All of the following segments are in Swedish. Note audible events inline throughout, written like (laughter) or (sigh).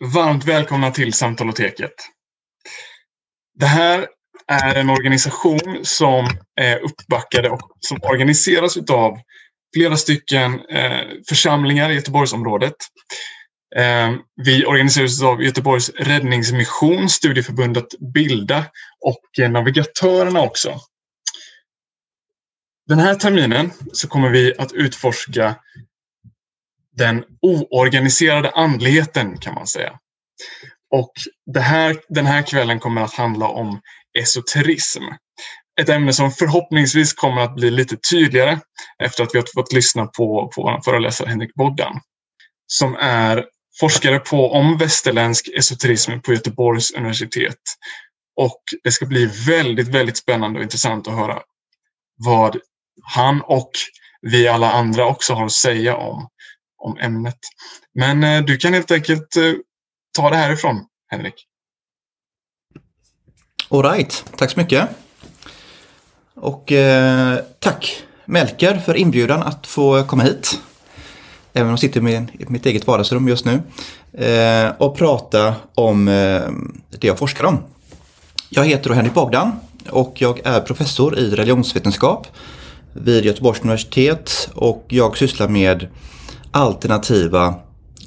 Varmt välkomna till Samtaloteket. Det här är en organisation som är uppbackade och som organiseras av flera stycken eh, församlingar i Göteborgsområdet. Eh, vi organiseras av Göteborgs räddningsmission, studieförbundet Bilda och Navigatörerna också. Den här terminen så kommer vi att utforska den oorganiserade andligheten kan man säga. Och det här, den här kvällen kommer att handla om esoterism. Ett ämne som förhoppningsvis kommer att bli lite tydligare efter att vi har fått lyssna på, på vår föreläsare Henrik Boddan. Som är forskare på om västerländsk esoterism på Göteborgs universitet. Och det ska bli väldigt, väldigt spännande och intressant att höra vad han och vi alla andra också har att säga om om ämnet. Men eh, du kan helt enkelt eh, ta det härifrån, Henrik. Alright, tack så mycket. Och eh, tack Melker för inbjudan att få komma hit. Även om jag sitter i mitt eget vardagsrum just nu. Eh, och prata om eh, det jag forskar om. Jag heter Henrik Bogdan och jag är professor i religionsvetenskap vid Göteborgs universitet och jag sysslar med alternativa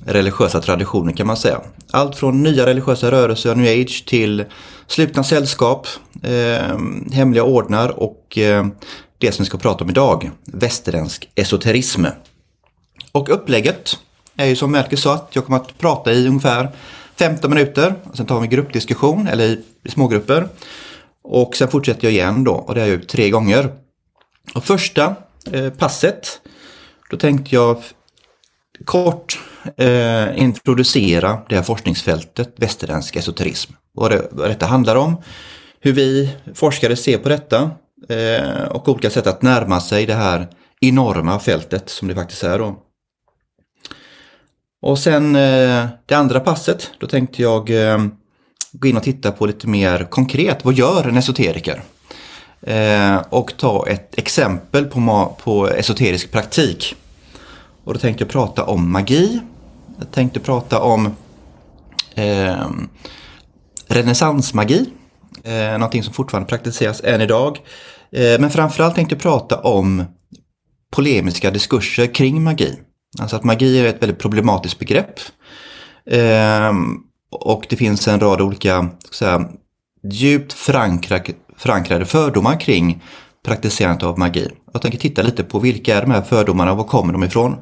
religiösa traditioner kan man säga. Allt från nya religiösa rörelser, new age, till slutna sällskap, eh, hemliga ordnar och eh, det som vi ska prata om idag, västerländsk esoterism. Och upplägget är ju som Melker sa att jag kommer att prata i ungefär 15 minuter. Sen tar vi gruppdiskussion eller i, i smågrupper. Och sen fortsätter jag igen då och det har jag gjort tre gånger. Och första eh, passet, då tänkte jag kort eh, introducera det här forskningsfältet västerländsk esoterism. Vad, det, vad detta handlar om, hur vi forskare ser på detta eh, och olika sätt att närma sig det här enorma fältet som det faktiskt är. Då. Och sen eh, det andra passet, då tänkte jag eh, gå in och titta på lite mer konkret, vad gör en esoteriker? Eh, och ta ett exempel på, på esoterisk praktik. Och då tänkte jag prata om magi. Jag tänkte prata om eh, renässansmagi. Eh, någonting som fortfarande praktiseras än idag. Eh, men framförallt tänkte jag prata om polemiska diskurser kring magi. Alltså att magi är ett väldigt problematiskt begrepp. Eh, och det finns en rad olika säga, djupt förankrade, förankrade fördomar kring praktiserandet av magi. Jag tänker titta lite på vilka är de här fördomarna och var kommer de ifrån?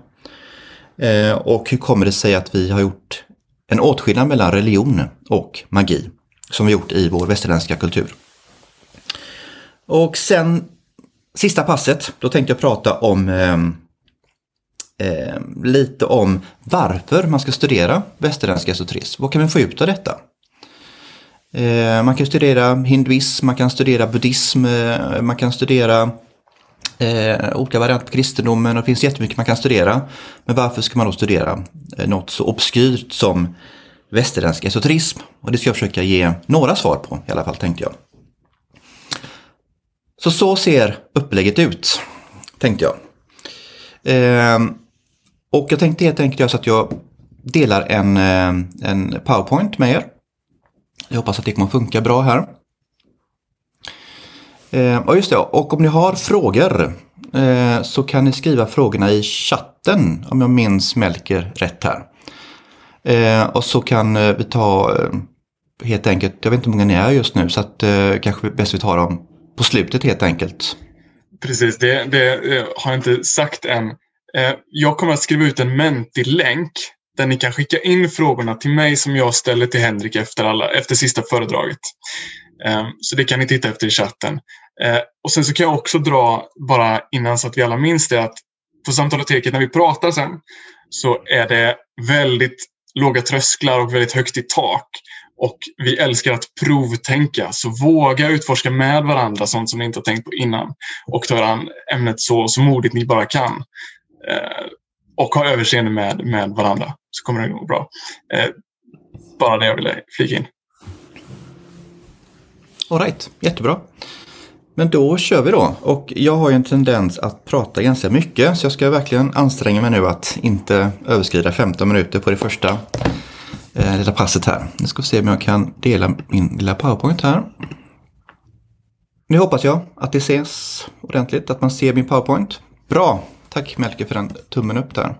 Eh, och hur kommer det sig att vi har gjort en åtskillnad mellan religion och magi som vi gjort i vår västerländska kultur. Och sen sista passet, då tänkte jag prata om eh, lite om varför man ska studera västerländsk esoterism. Vad kan vi få ut av detta? Eh, man kan studera hinduism, man kan studera buddhism, eh, man kan studera eh, olika varianter på kristendomen och det finns jättemycket man kan studera. Men varför ska man då studera eh, något så obskyrt som västerländsk esoterism? Och det ska jag försöka ge några svar på i alla fall tänkte jag. Så så ser upplägget ut, tänkte jag. Eh, och jag tänkte helt enkelt göra så att jag delar en, eh, en powerpoint med er. Jag hoppas att det kommer funka bra här. Eh, ja, just det. Och om ni har frågor eh, så kan ni skriva frågorna i chatten om jag minns Melker rätt här. Eh, och så kan eh, vi ta eh, helt enkelt, jag vet inte hur många ni är just nu så att eh, kanske bäst vi tar dem på slutet helt enkelt. Precis, det, det har jag inte sagt än. Jag kommer att skriva ut en Menti-länk där ni kan skicka in frågorna till mig som jag ställer till Henrik efter, alla, efter sista föredraget. Ehm, så det kan ni titta efter i chatten. Ehm, och sen så kan jag också dra, bara innan så att vi alla minns det, att på Samtaloteket när vi pratar sen så är det väldigt låga trösklar och väldigt högt i tak. Och vi älskar att provtänka, så våga utforska med varandra sånt som ni inte har tänkt på innan. Och ta an ämnet så, så modigt ni bara kan. Eh, och ha överseende med, med varandra, så kommer det gå bra. Ehm, bara det jag ville flika in. Alright, jättebra. Men då kör vi då. Och jag har ju en tendens att prata ganska mycket så jag ska verkligen anstränga mig nu att inte överskrida 15 minuter på det första eh, lilla passet här. Nu ska vi se om jag kan dela min lilla powerpoint här. Nu hoppas jag att det ses ordentligt, att man ser min powerpoint. Bra! Tack Melke för den tummen upp där.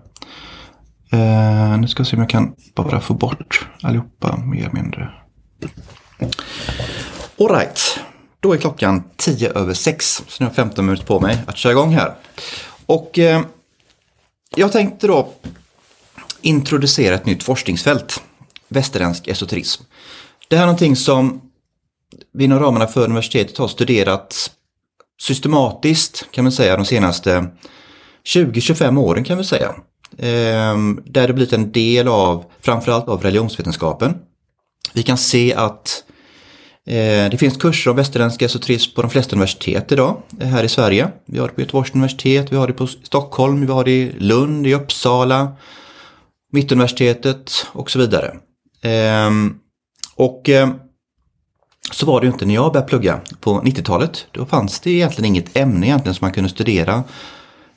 Eh, nu ska vi se om jag kan bara få bort allihopa mer eller mindre. Alright, då är klockan 10 över 6. Så nu har jag 15 minuter på mig att köra igång här. Och eh, jag tänkte då introducera ett nytt forskningsfält. Västerländsk esoterism. Det här är någonting som vi inom ramarna för universitetet har studerat systematiskt kan man säga de senaste 20-25 åren kan vi säga. Ehm, där det blivit en del av framförallt av religionsvetenskapen. Vi kan se att eh, Eh, det finns kurser om västerländsk esoterism på de flesta universitet idag eh, här i Sverige. Vi har det på Göteborgs universitet, vi har det på Stockholm, vi har det i Lund, i Uppsala, Mittuniversitetet och så vidare. Ehm, och eh, så var det ju inte när jag började plugga på 90-talet. Då fanns det egentligen inget ämne egentligen som man kunde studera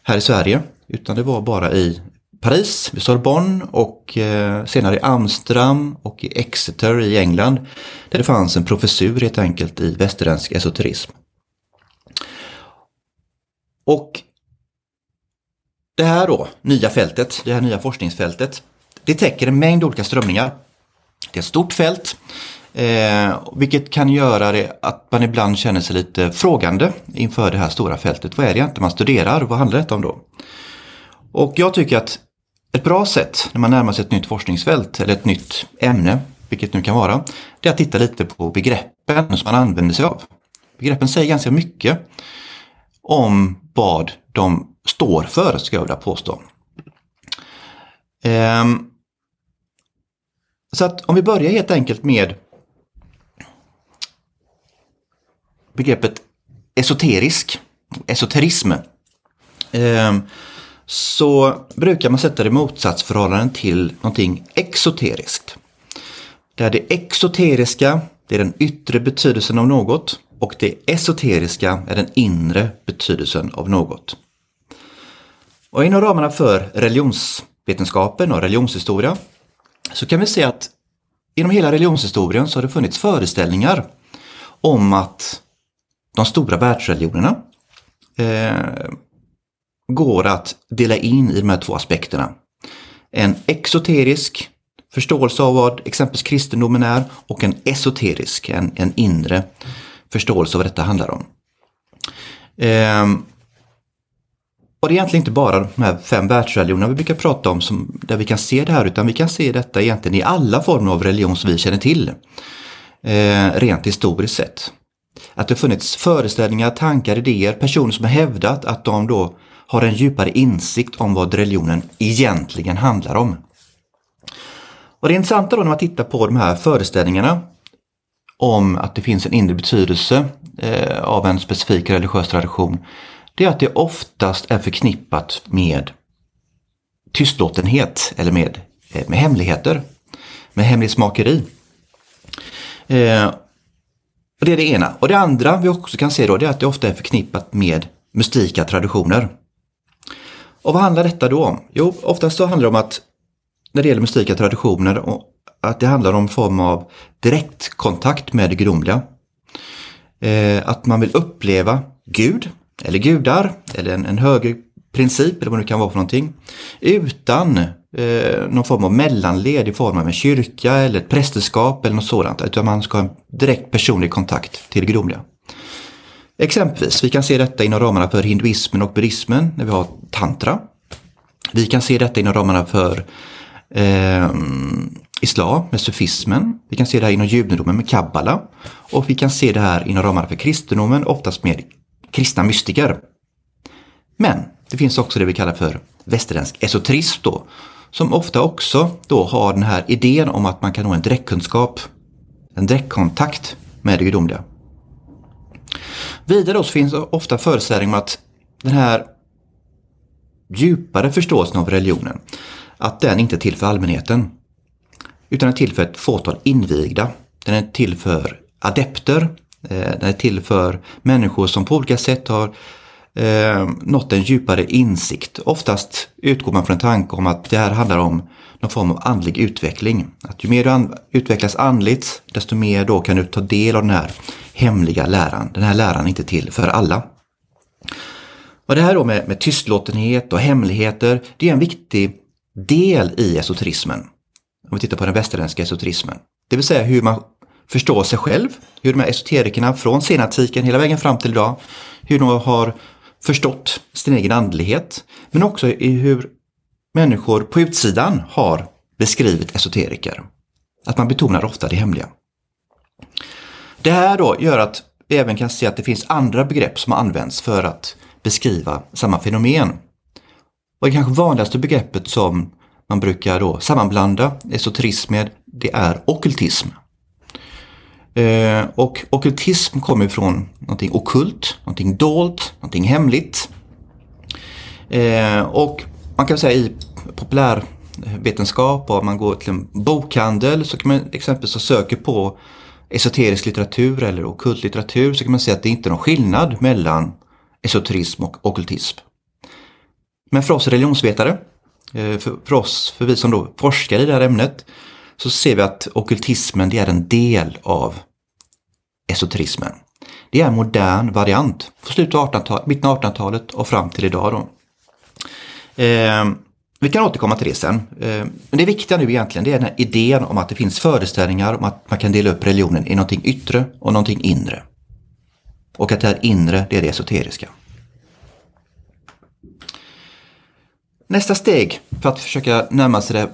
här i Sverige. Utan det var bara i Paris, vid Sorbonne och eh, senare i Amsterdam och i Exeter i England. Där det fanns en professur helt enkelt i västerländsk esoterism. Och det här då, nya fältet, det här nya forskningsfältet, det täcker en mängd olika strömningar. Det är ett stort fält, eh, vilket kan göra det att man ibland känner sig lite frågande inför det här stora fältet. Vad är det egentligen man studerar? Vad handlar detta om då? Och jag tycker att ett bra sätt när man närmar sig ett nytt forskningsfält eller ett nytt ämne, vilket nu kan vara, det är att titta lite på begreppen som man använder sig av. Begreppen säger ganska mycket om vad de står för, ska jag vilja påstå. Ehm, så att om vi börjar helt enkelt med begreppet esoterisk, esoterism. Ehm, så brukar man sätta det i motsatsförhållande till någonting exoteriskt. Där det exoteriska det är den yttre betydelsen av något och det esoteriska är den inre betydelsen av något. Och inom ramarna för religionsvetenskapen och religionshistoria så kan vi se att inom hela religionshistorien så har det funnits föreställningar om att de stora världsreligionerna eh, går att dela in i de här två aspekterna. En exoterisk förståelse av vad exempelvis kristendomen är och en esoterisk, en, en inre förståelse av vad detta handlar om. Ehm, och det är egentligen inte bara de här fem världsreligionerna vi brukar prata om som, där vi kan se det här utan vi kan se detta egentligen i alla former av religion som vi känner till. Eh, rent historiskt sett. Att det funnits föreställningar, tankar, idéer, personer som har hävdat att de då har en djupare insikt om vad religionen egentligen handlar om. Och Det intressanta då när man tittar på de här föreställningarna om att det finns en inre betydelse eh, av en specifik religiös tradition, det är att det oftast är förknippat med tystlåtenhet eller med, eh, med hemligheter, med hemlighetsmakeri. Eh, och det är det ena. Och det andra vi också kan se då, det är att det ofta är förknippat med mystika traditioner. Och vad handlar detta då om? Jo, oftast så handlar det om att när det gäller mystika traditioner, att det handlar om form av direktkontakt med det gudomliga. Eh, att man vill uppleva Gud, eller gudar, eller en, en högre princip, eller vad det kan vara för någonting, utan eh, någon form av mellanled i form av en kyrka eller ett prästerskap eller något sådant, utan man ska ha en direkt personlig kontakt till det gudomliga. Exempelvis, vi kan se detta inom ramarna för hinduismen och buddhismen när vi har tantra. Vi kan se detta inom ramarna för eh, islam med sufismen. Vi kan se det här inom judendomen med kabbala. Och vi kan se det här inom ramarna för kristendomen, oftast med kristna mystiker. Men det finns också det vi kallar för västerländsk esoterism då, som ofta också då har den här idén om att man kan nå en direktkunskap, en direktkontakt med det gudomliga. Vidare så finns det ofta föreställningen om att den här djupare förståelsen av religionen, att den inte är till för allmänheten. Utan är till för ett fåtal invigda. Den är till för adepter. Eh, den är till för människor som på olika sätt har eh, nått en djupare insikt. Oftast utgår man från en tanke om att det här handlar om någon form av andlig utveckling. Att ju mer du an utvecklas andligt, desto mer då kan du ta del av den här hemliga läran. Den här läran är inte till för alla. Och det här då med, med tystlåtenhet och hemligheter, det är en viktig del i esoterismen. Om vi tittar på den västerländska esoterismen. Det vill säga hur man förstår sig själv, hur de här esoterikerna från senantiken hela vägen fram till idag, hur de har förstått sin egen andlighet, men också i hur människor på utsidan har beskrivit esoteriker. Att man betonar ofta det hemliga. Det här då gör att vi även kan se att det finns andra begrepp som används för att beskriva samma fenomen. Och det kanske vanligaste begreppet som man brukar då sammanblanda esoterism med, det är okultism. Eh, och okultism kommer från någonting okult, någonting dolt, någonting hemligt. Eh, och man kan säga i populärvetenskap och om man går till en bokhandel så kan man exempelvis söka på esoterisk litteratur eller okult litteratur så kan man se att det inte är någon skillnad mellan esoterism och okultism. Men för oss religionsvetare, eh, för oss, för vi som då forskar i det här ämnet, så ser vi att okultismen det är en del av esoterismen. Det är en modern variant från slutet av 1800 mitten av 1800-talet och fram till idag. Då. Eh, vi kan återkomma till det sen. Eh, men det viktiga nu egentligen det är den här idén om att det finns föreställningar om att man kan dela upp religionen i någonting yttre och någonting inre. Och att det här inre, det är det esoteriska. Nästa steg för att försöka närma sig det,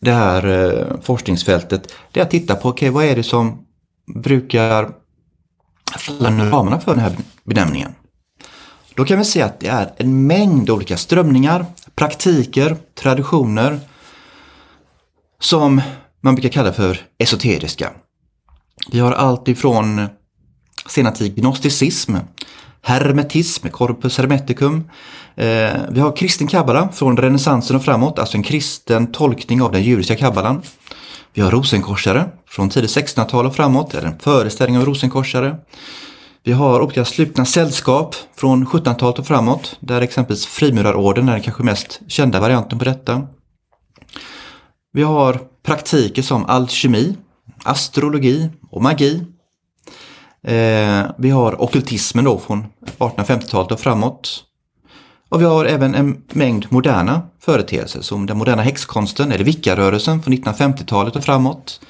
det här eh, forskningsfältet, det är att titta på, okay, vad är det som brukar falla under ramarna för den här benämningen? Då kan vi se att det är en mängd olika strömningar, praktiker, traditioner som man brukar kalla för esoteriska. Vi har allt ifrån senantik gnosticism, hermetism, corpus hermeticum. Eh, vi har kristen kabbala från renässansen och framåt, alltså en kristen tolkning av den judiska kabbalan. Vi har rosenkorsare från tidigt 1600-tal och framåt, eller en föreställning av rosenkorsare. Vi har olika slutna sällskap från 1700-talet och framåt, där exempelvis frimurarorden är den kanske mest kända varianten på detta. Vi har praktiker som alkemi, astrologi och magi. Eh, vi har okultismen då från 1850-talet och framåt. Och vi har även en mängd moderna företeelser som den moderna häxkonsten eller vickarörelsen från 1950-talet och framåt.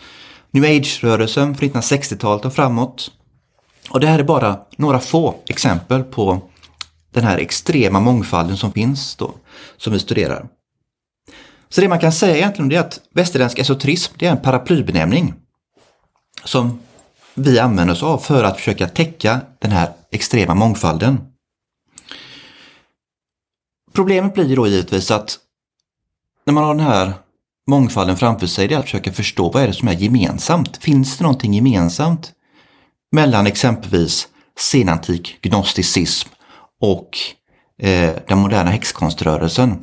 New Age-rörelsen från 1960-talet och framåt. Och det här är bara några få exempel på den här extrema mångfalden som finns då, som vi studerar. Så det man kan säga egentligen är att västerländsk esoterism det är en paraplybenämning som vi använder oss av för att försöka täcka den här extrema mångfalden. Problemet blir då givetvis att när man har den här mångfalden framför sig, det är att försöka förstå vad är det som är gemensamt. Finns det någonting gemensamt mellan exempelvis senantik gnosticism och eh, den moderna häxkonströrelsen?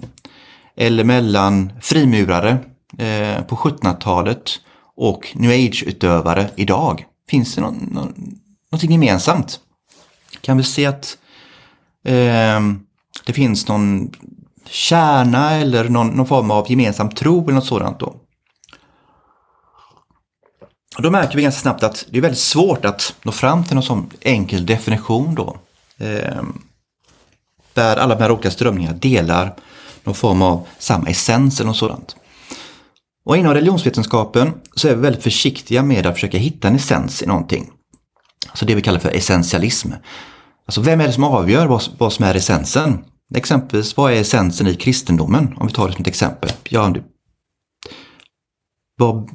Eller mellan frimurare eh, på 1700-talet och new age-utövare idag? Finns det någon, någon, någonting gemensamt? Kan vi se att eh, det finns någon kärna eller någon, någon, form av gemensam tro eller något sådant då. Och då märker vi ganska snabbt att det är väldigt svårt att nå fram till någon sån enkel definition då. Eh, där alla de här olika strömningarna delar någon form av samma essens eller något sådant. Och inom religionsvetenskapen så är vi väldigt försiktiga med att försöka hitta en essens i någonting. Alltså det vi kallar för essentialism. Alltså vem är det som avgör vad, vad som är essensen? Exempelvis, vad är essensen i kristendomen? Om vi tar det som ett exempel. Ja, du, vad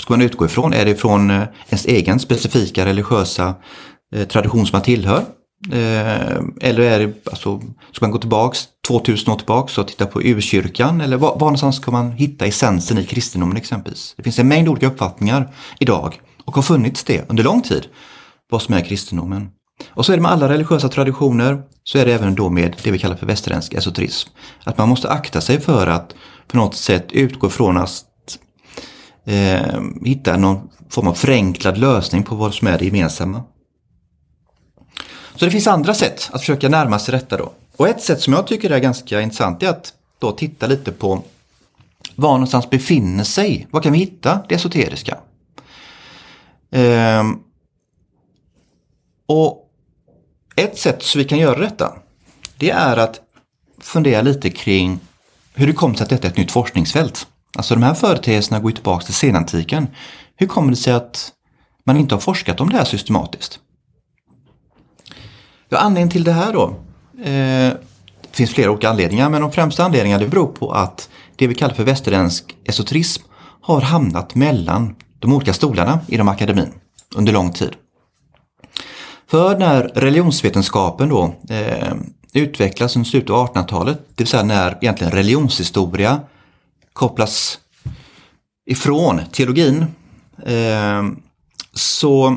ska man utgå ifrån? Är det från eh, ens egen specifika religiösa eh, tradition som man tillhör? Eh, eller är det, alltså, ska man gå tillbaks 2000 år tillbaks och titta på urkyrkan? Eller var, var någonstans ska man hitta essensen i kristendomen exempelvis? Det finns en mängd olika uppfattningar idag och har funnits det under lång tid, vad som är kristendomen. Och så är det med alla religiösa traditioner, så är det även då med det vi kallar för västerländsk esoterism. Att man måste akta sig för att på något sätt utgå från att eh, hitta någon form av förenklad lösning på vad som är det gemensamma. Så det finns andra sätt att försöka närma sig detta då. Och ett sätt som jag tycker är ganska intressant är att då titta lite på var någonstans befinner sig, var kan vi hitta det esoteriska? Ehm, och ett sätt så vi kan göra detta, det är att fundera lite kring hur det kommer sig att detta är ett nytt forskningsfält. Alltså de här företeelserna går tillbaka till senantiken. Hur kommer det sig att man inte har forskat om det här systematiskt? Ja, anledningen till det här då. Eh, det finns flera olika anledningar men de främsta anledningarna beror på att det vi kallar för västerländsk esoterism har hamnat mellan de olika stolarna inom akademin under lång tid. För när religionsvetenskapen då eh, utvecklas under slutet av 1800-talet, det vill säga när egentligen religionshistoria kopplas ifrån teologin, eh, så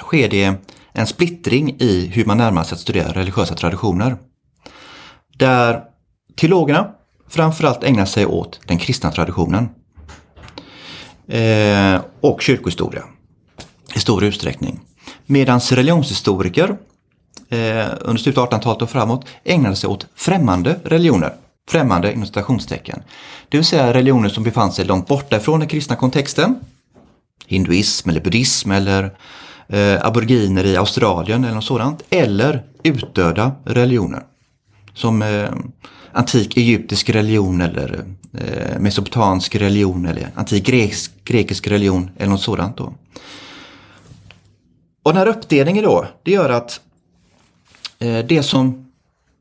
sker det en splittring i hur man närmar sig att studera religiösa traditioner. Där teologerna framförallt ägnar sig åt den kristna traditionen eh, och kyrkohistoria i stor utsträckning. Medan religionshistoriker eh, under slutet av 1800-talet och framåt ägnade sig åt främmande religioner. Främmande inom citationstecken. Det vill säga religioner som befann sig långt borta ifrån den kristna kontexten. Hinduism eller buddhism eller eh, aboriginer i Australien eller något sådant. Eller utdöda religioner. Som eh, antik egyptisk religion eller eh, mesopotamisk religion eller antik grekisk, grekisk religion eller något sådant. Då. Och den här uppdelningen då, det gör att eh, det som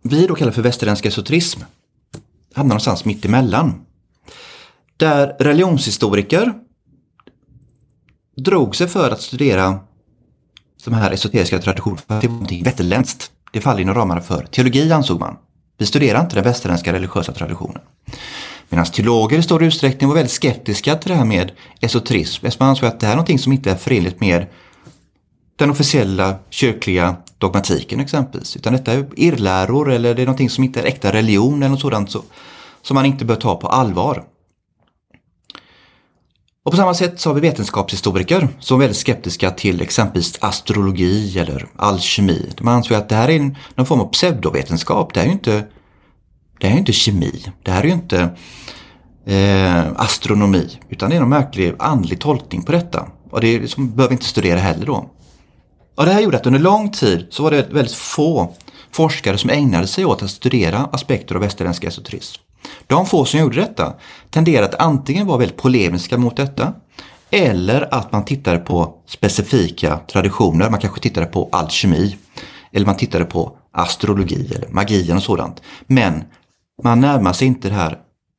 vi då kallar för västerländsk esoterism hamnar någonstans mitt emellan. Där religionshistoriker drog sig för att studera de här esoteriska traditionerna för att det var någonting västerländskt. Det faller inom ramarna för teologi ansåg man. Vi studerar inte den västerländska religiösa traditionen. Medan teologer i stor utsträckning var väldigt skeptiska till det här med esoterism. Eftersom man ansåg att det här är någonting som inte är förenligt med den officiella kyrkliga dogmatiken exempelvis. Utan detta är irrläror eller det är någonting som inte är äkta religion eller något sådant så, som man inte bör ta på allvar. Och på samma sätt så har vi vetenskapshistoriker som är väldigt skeptiska till exempelvis astrologi eller alkemi. Man anser att det här är någon form av pseudovetenskap. Det här är ju inte, det här är inte kemi. Det här är ju inte eh, astronomi. Utan det är någon märklig andlig tolkning på detta. Och det liksom, behöver vi inte studera heller då. Och det här gjorde att under lång tid så var det väldigt få forskare som ägnade sig åt att studera aspekter av västerländsk esoterism. De få som gjorde detta tenderade att antingen vara väldigt polemiska mot detta eller att man tittade på specifika traditioner. Man kanske tittade på alkemi eller man tittade på astrologi eller magien och sådant. Men man närmar sig inte det här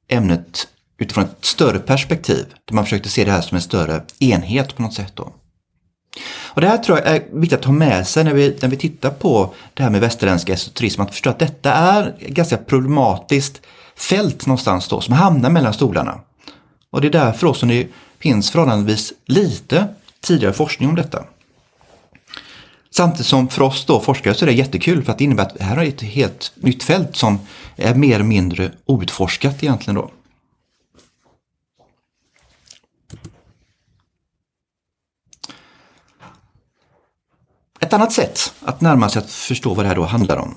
ämnet utifrån ett större perspektiv. Där man försökte se det här som en större enhet på något sätt. Då. Och Det här tror jag är viktigt att ha med sig när vi, när vi tittar på det här med västerländsk esoterism. Att förstå att detta är ganska problematiskt fält någonstans då som hamnar mellan stolarna. Och det är därför också det finns förhållandevis lite tidigare forskning om detta. Samtidigt som för oss då forskare så är det jättekul för att det innebär att det här är ett helt nytt fält som är mer eller mindre outforskat egentligen då. Ett annat sätt att närma sig att förstå vad det här då handlar om,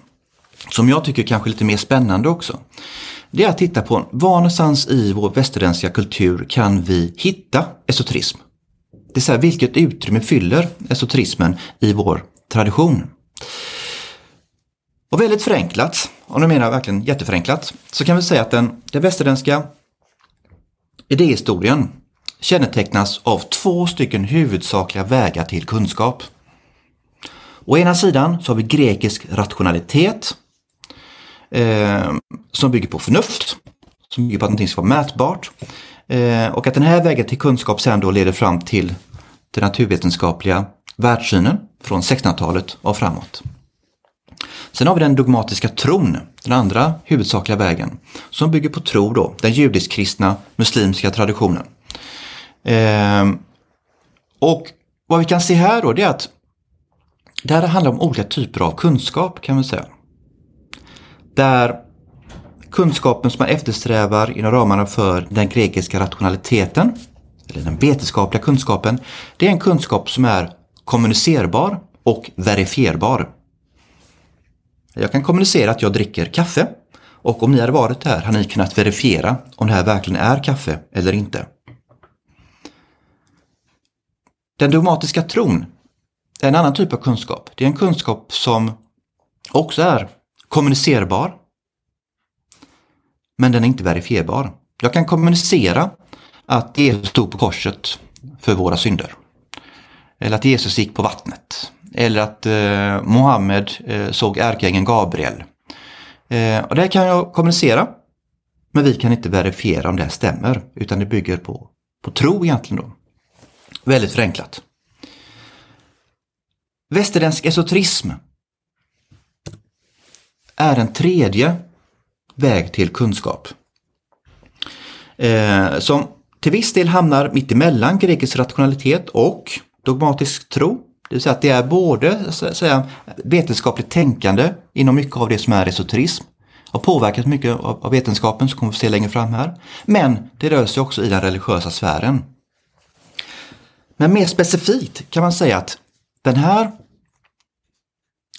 som jag tycker kanske är lite mer spännande också, det är att titta på var någonstans i vår västerländska kultur kan vi hitta esoterism? Det är så här, vilket utrymme fyller esoterismen i vår tradition? Och väldigt förenklat, och nu menar jag verkligen jätteförenklat, så kan vi säga att den, den västerländska idéhistorien kännetecknas av två stycken huvudsakliga vägar till kunskap. Å ena sidan så har vi grekisk rationalitet eh, som bygger på förnuft, som bygger på att någonting ska vara mätbart. Eh, och att den här vägen till kunskap sen då leder fram till den naturvetenskapliga världssynen från 1600-talet och framåt. Sen har vi den dogmatiska tron, den andra huvudsakliga vägen, som bygger på tro då, den judisk-kristna muslimska traditionen. Eh, och vad vi kan se här då, det är att det här handlar om olika typer av kunskap kan man säga. Där kunskapen som man eftersträvar inom ramarna för den grekiska rationaliteten, eller den vetenskapliga kunskapen, det är en kunskap som är kommunicerbar och verifierbar. Jag kan kommunicera att jag dricker kaffe och om ni hade varit här hade ni kunnat verifiera om det här verkligen är kaffe eller inte. Den dogmatiska tron en annan typ av kunskap. Det är en kunskap som också är kommunicerbar. Men den är inte verifierbar. Jag kan kommunicera att Jesus stod på korset för våra synder. Eller att Jesus gick på vattnet. Eller att eh, Mohammed eh, såg ärkeängeln Gabriel. Eh, och det kan jag kommunicera. Men vi kan inte verifiera om det stämmer. Utan det bygger på, på tro egentligen då. Väldigt förenklat. Västerländsk esoterism är en tredje väg till kunskap. Eh, som till viss del hamnar mitt emellan grekisk rationalitet och dogmatisk tro. Det vill säga att det är både så att säga, vetenskapligt tänkande inom mycket av det som är esoterism. Har påverkat mycket av vetenskapen som kommer vi se längre fram här. Men det rör sig också i den religiösa sfären. Men mer specifikt kan man säga att den här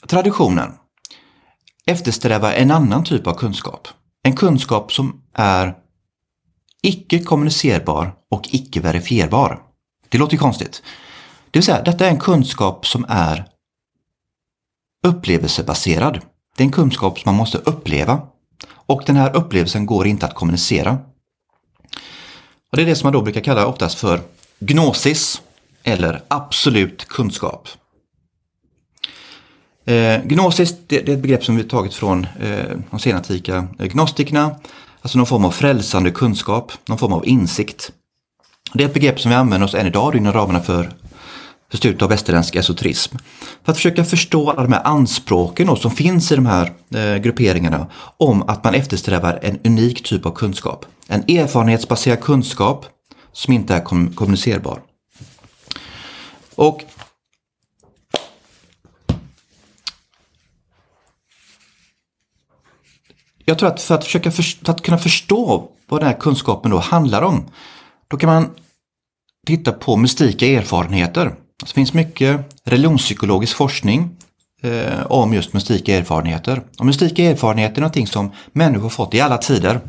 traditionen eftersträvar en annan typ av kunskap. En kunskap som är icke kommunicerbar och icke verifierbar. Det låter ju konstigt. Det vill säga, detta är en kunskap som är upplevelsebaserad. Det är en kunskap som man måste uppleva. Och den här upplevelsen går inte att kommunicera. Och Det är det som man då brukar kalla oftast för gnosis eller absolut kunskap. Eh, gnosis det, det, är ett begrepp som vi tagit från eh, de senatika eh, gnostikerna. Alltså någon form av frälsande kunskap, någon form av insikt. Det är ett begrepp som vi använder oss än idag inom ramarna för, för studiet av västerländsk esoterism. För att försöka förstå alla de här anspråken som finns i de här eh, grupperingarna om att man eftersträvar en unik typ av kunskap. En erfarenhetsbaserad kunskap som inte är kom kommunicerbar. Och jag tror att för att, försöka för, för att kunna förstå vad den här kunskapen då handlar om, då kan man titta på mystika erfarenheter. Alltså, det finns mycket religionspsykologisk forskning eh, om just mystika erfarenheter. Och mystika erfarenheter är någonting som människor fått i alla tider,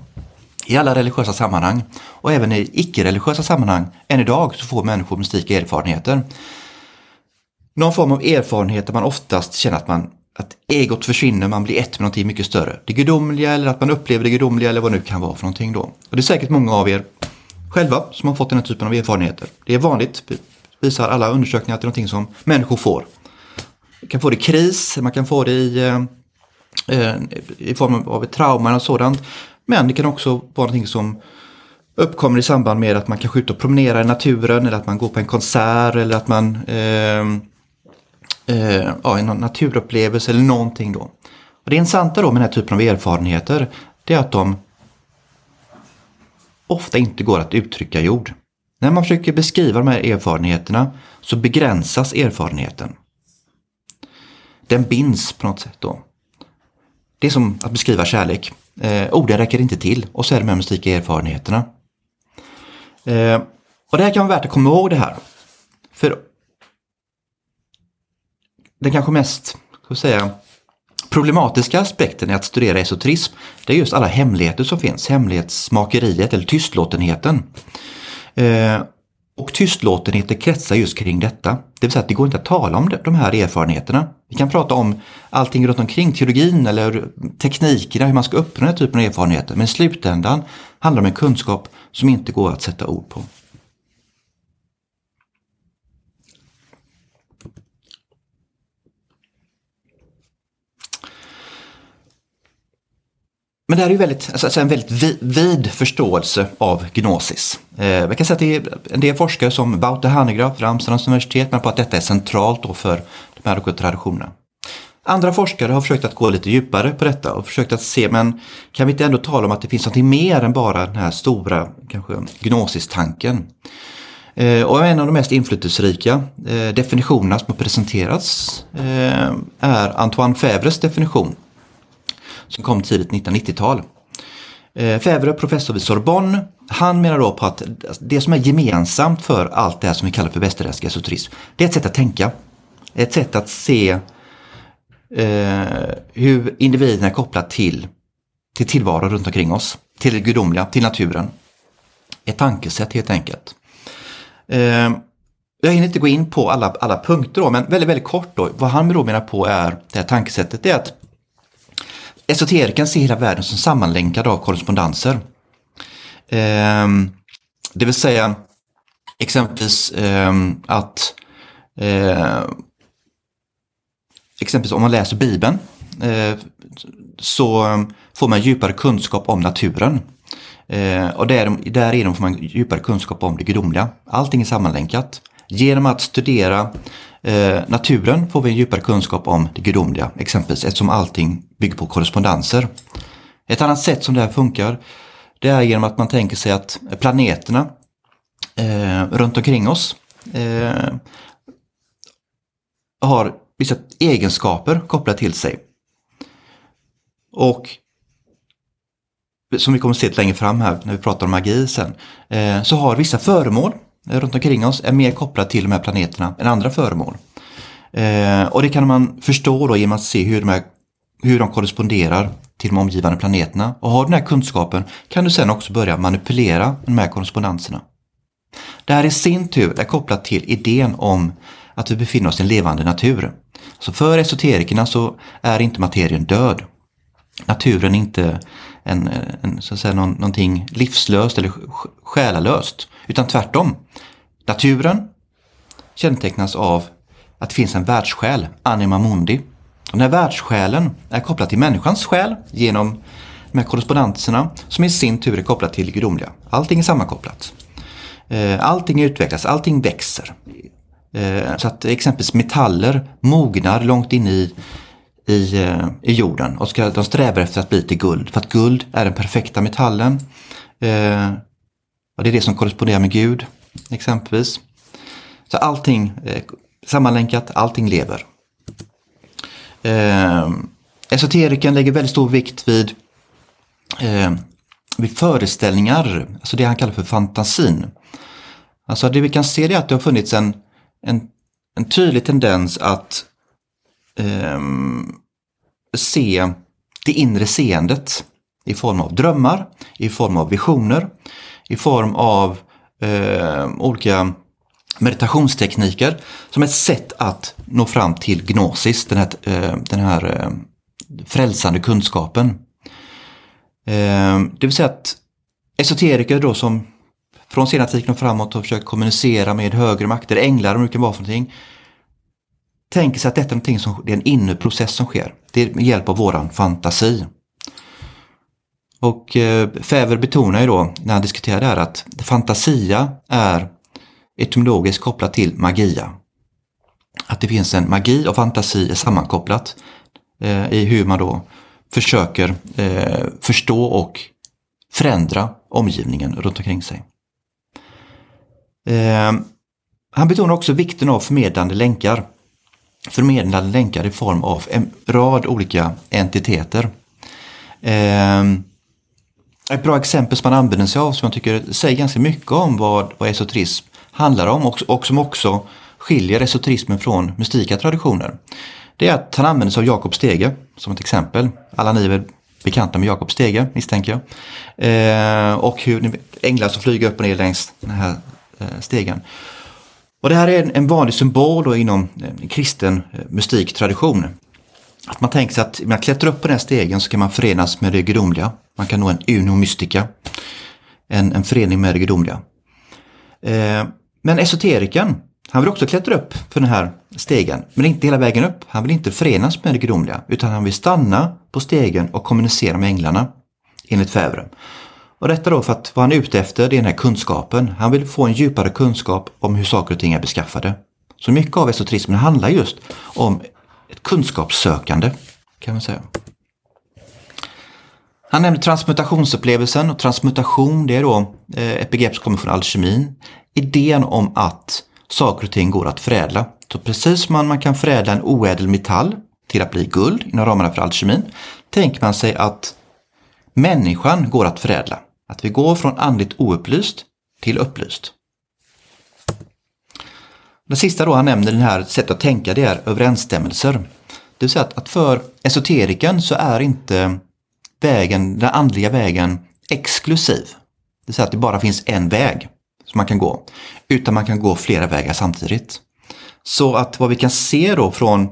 i alla religiösa sammanhang och även i icke-religiösa sammanhang. Än idag så får människor mystika erfarenheter. Någon form av erfarenhet där man oftast känner att man att egot försvinner, man blir ett med någonting mycket större. Det gudomliga eller att man upplever det gudomliga eller vad det nu kan vara för någonting då. Och det är säkert många av er själva som har fått den här typen av erfarenheter. Det är vanligt, visar alla undersökningar, att det är någonting som människor får. Man kan få det i kris, man kan få det i, eh, eh i form av ett trauma och sådant. Men det kan också vara någonting som uppkommer i samband med att man kanske är ute och promenerar i naturen eller att man går på en konsert eller att man eh, eh, ja, en naturupplevelse eller någonting då. Och det intressanta då med den här typen av erfarenheter det är att de ofta inte går att uttrycka i ord. När man försöker beskriva de här erfarenheterna så begränsas erfarenheten. Den binds på något sätt då. Det är som att beskriva kärlek. Eh, orden räcker inte till och så är det med de mystika erfarenheterna. Eh, och det här kan vara värt att komma ihåg det här. För den kanske mest ska säga, problematiska aspekten i att studera esoterism det är just alla hemligheter som finns, hemlighetsmakeriet eller tystlåtenheten. Eh, och tystlåtenheten kretsar just kring detta. Det vill säga att det går inte att tala om de här erfarenheterna. Vi kan prata om allting runt omkring, teologin eller teknikerna, hur man ska uppnå den här typen av erfarenheter. Men i slutändan handlar det om en kunskap som inte går att sätta ord på. Men det här är ju väldigt, alltså, alltså en väldigt vid förståelse av gnosis. Eh, kan säga att det är en del forskare som Wouter Hanegraaff vid Amsterdams universitet menar på att detta är centralt då för de här traditionerna. Andra forskare har försökt att gå lite djupare på detta och försökt att se, men kan vi inte ändå tala om att det finns något mer än bara den här stora, kanske gnosistanken? Eh, och en av de mest inflytelserika eh, definitionerna som har presenterats eh, är Antoine Fevres definition som kom tidigt 1990-tal. Eh, Fävre, professor vid Sorbonne, han menar då på att det som är gemensamt för allt det här som vi kallar för västerländsk esoterism, det är ett sätt att tänka. Ett sätt att se eh, hur individen är kopplad till, till tillvaron runt omkring oss, till det gudomliga, till naturen. Ett tankesätt helt enkelt. Eh, jag hinner inte gå in på alla, alla punkter då, men väldigt, väldigt kort då. Vad han då menar på är det här tankesättet, det är att esoteriken ser hela världen som sammanlänkad av korrespondenser. Eh, det vill säga exempelvis eh, att eh, exempelvis om man läser Bibeln eh, så får man djupare kunskap om naturen. Eh, och därigenom får man djupare kunskap om det gudomliga. Allting är sammanlänkat. Genom att studera eh, naturen får vi en djupare kunskap om det gudomliga, exempelvis eftersom allting bygger på korrespondenser. Ett annat sätt som det här funkar det är genom att man tänker sig att planeterna eh, runt omkring oss eh, har vissa egenskaper kopplade till sig. Och som vi kommer att se längre fram här när vi pratar om magi sen, eh, så har vissa föremål runt omkring oss är mer kopplad till de här planeterna än andra föremål. Eh, och det kan man förstå då genom att se hur de, här, hur de korresponderar till de omgivande planeterna. Och har du den här kunskapen kan du sen också börja manipulera de här korrespondenserna. Det här i sin tur är kopplat till idén om att vi befinner oss i en levande natur. Så för esoterikerna så är inte materien död. Naturen är inte en, en, så att säga, någon, någonting livslöst eller själalöst. Utan tvärtom. Naturen kännetecknas av att det finns en världssjäl, anima mundi. Och den här världssjälen är kopplad till människans själ genom de här korrespondenserna som i sin tur är kopplat till det gudomliga. Allting är sammankopplat. Eh, allting utvecklas, allting växer. Eh, så att exempelvis metaller mognar långt in i, i, eh, i jorden och ska, de strävar efter att bli till guld. För att guld är den perfekta metallen. Och det är det som korresponderar med Gud exempelvis. Så allting eh, sammanlänkat, allting lever. Eh, esoteriken lägger väldigt stor vikt vid, eh, vid föreställningar, alltså det han kallar för fantasin. Alltså det vi kan se är att det har funnits en, en, en tydlig tendens att eh, se det inre seendet i form av drömmar, i form av visioner, i form av eh, olika meditationstekniker som ett sätt att nå fram till gnosis, den här, eh, den här eh, frälsande kunskapen. Eh, det vill säga att esoteriker då som från senantiken och framåt har försökt kommunicera med högre makter, änglar och vad det kan vara för någonting. Tänker sig att detta är, någonting som, det är en inre process som sker. Det är med hjälp av våran fantasi. Och eh, Fäver betonar ju då när han diskuterar det här att fantasia är etymologiskt kopplat till magia. Att det finns en magi och fantasi är sammankopplat eh, i hur man då försöker eh, förstå och förändra omgivningen runt omkring sig. Eh, han betonar också vikten av förmedlande länkar. Förmedlande länkar i form av en rad olika entiteter. Eh, ett bra exempel som man använder sig av som jag tycker säger ganska mycket om vad, vad esoterism handlar om och, och som också skiljer esoterismen från mystika traditioner. Det är att han använder sig av Jakob Stege som ett exempel. Alla ni är väl bekanta med Jakob Stege misstänker jag. Eh, och hur änglar som flyger upp och ner längs den här eh, stegen. Och det här är en, en vanlig symbol då inom eh, kristen eh, mystiktradition. Att man tänker sig att när man klättrar upp på den här stegen så kan man förenas med det gudomliga. Man kan nå en uno mystica. En, en förening med det gudomliga. Eh, men esoteriken, han vill också klättra upp för den här stegen, men inte hela vägen upp. Han vill inte förenas med det gudomliga, utan han vill stanna på stegen och kommunicera med änglarna, enligt Fävre. Och detta då för att vad han är ute efter, det är den här kunskapen. Han vill få en djupare kunskap om hur saker och ting är beskaffade. Så mycket av esoterismen handlar just om ett kunskapssökande, kan man säga. Han nämnde transmutationsupplevelsen och transmutation det är då eh, ett begrepp som kommer från alkemin. Idén om att saker och ting går att förädla. Så precis som man, man kan förädla en oädel metall till att bli guld inom ramarna för alkemin tänker man sig att människan går att förädla. Att vi går från andligt oupplyst till upplyst. Det sista då han nämner, den här sättet att tänka, det är överensstämmelser. Det vill säga att, att för esoteriken så är inte vägen, den andliga vägen exklusiv. Det vill säga att det bara finns en väg som man kan gå. Utan man kan gå flera vägar samtidigt. Så att vad vi kan se då från,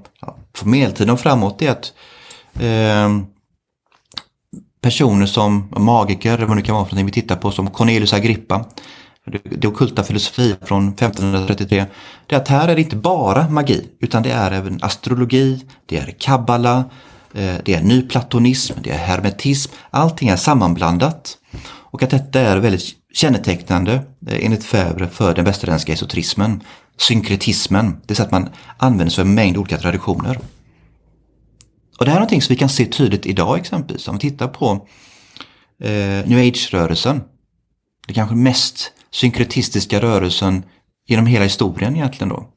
från medeltiden och framåt är att eh, personer som magiker, vad det kan vara för någonting vi tittar på, som Cornelius Agrippa, det okulta filosofi från 1533, det är att här är det inte bara magi, utan det är även astrologi, det är kabbala, Eh, det är nyplatonism, det är hermetism, allting är sammanblandat. Och att detta är väldigt kännetecknande eh, enligt Fäbre för den västerländska esoterismen, synkretismen, det vill säga att man använder sig av en mängd olika traditioner. Och det här är någonting som vi kan se tydligt idag exempelvis om vi tittar på eh, New Age-rörelsen. Det kanske mest synkretistiska rörelsen genom hela historien egentligen då.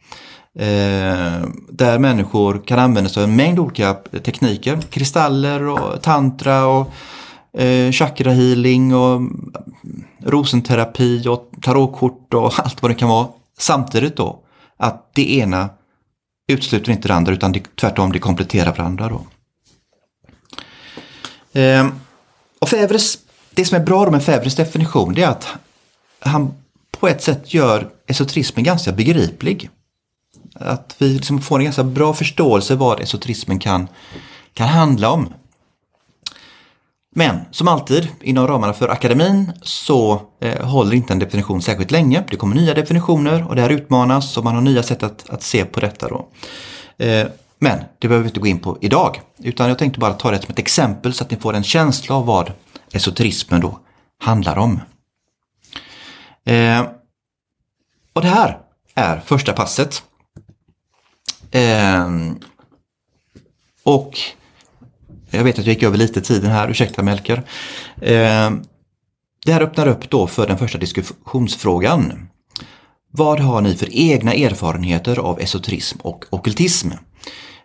Eh, där människor kan använda sig av en mängd olika eh, tekniker, kristaller och tantra och eh, chakra healing och eh, rosenterapi och tarotkort och (laughs) allt vad det kan vara. Samtidigt då att det ena utesluter inte det andra utan det, tvärtom det kompletterar varandra. Då. Eh, och Fävres, det som är bra med Fävres definition det är att han på ett sätt gör esoterismen ganska begriplig. Att vi liksom får en ganska bra förståelse vad esoterismen kan, kan handla om. Men som alltid inom ramarna för akademin så eh, håller inte en definition särskilt länge. Det kommer nya definitioner och det här utmanas och man har nya sätt att, att se på detta. Då. Eh, men det behöver vi inte gå in på idag. Utan jag tänkte bara ta det som ett exempel så att ni får en känsla av vad esoterismen då handlar om. Eh, och det här är första passet. Eh, och jag vet att jag gick över lite tiden här, ursäkta Melker. Eh, det här öppnar upp då för den första diskussionsfrågan. Vad har ni för egna erfarenheter av esoterism och okultism?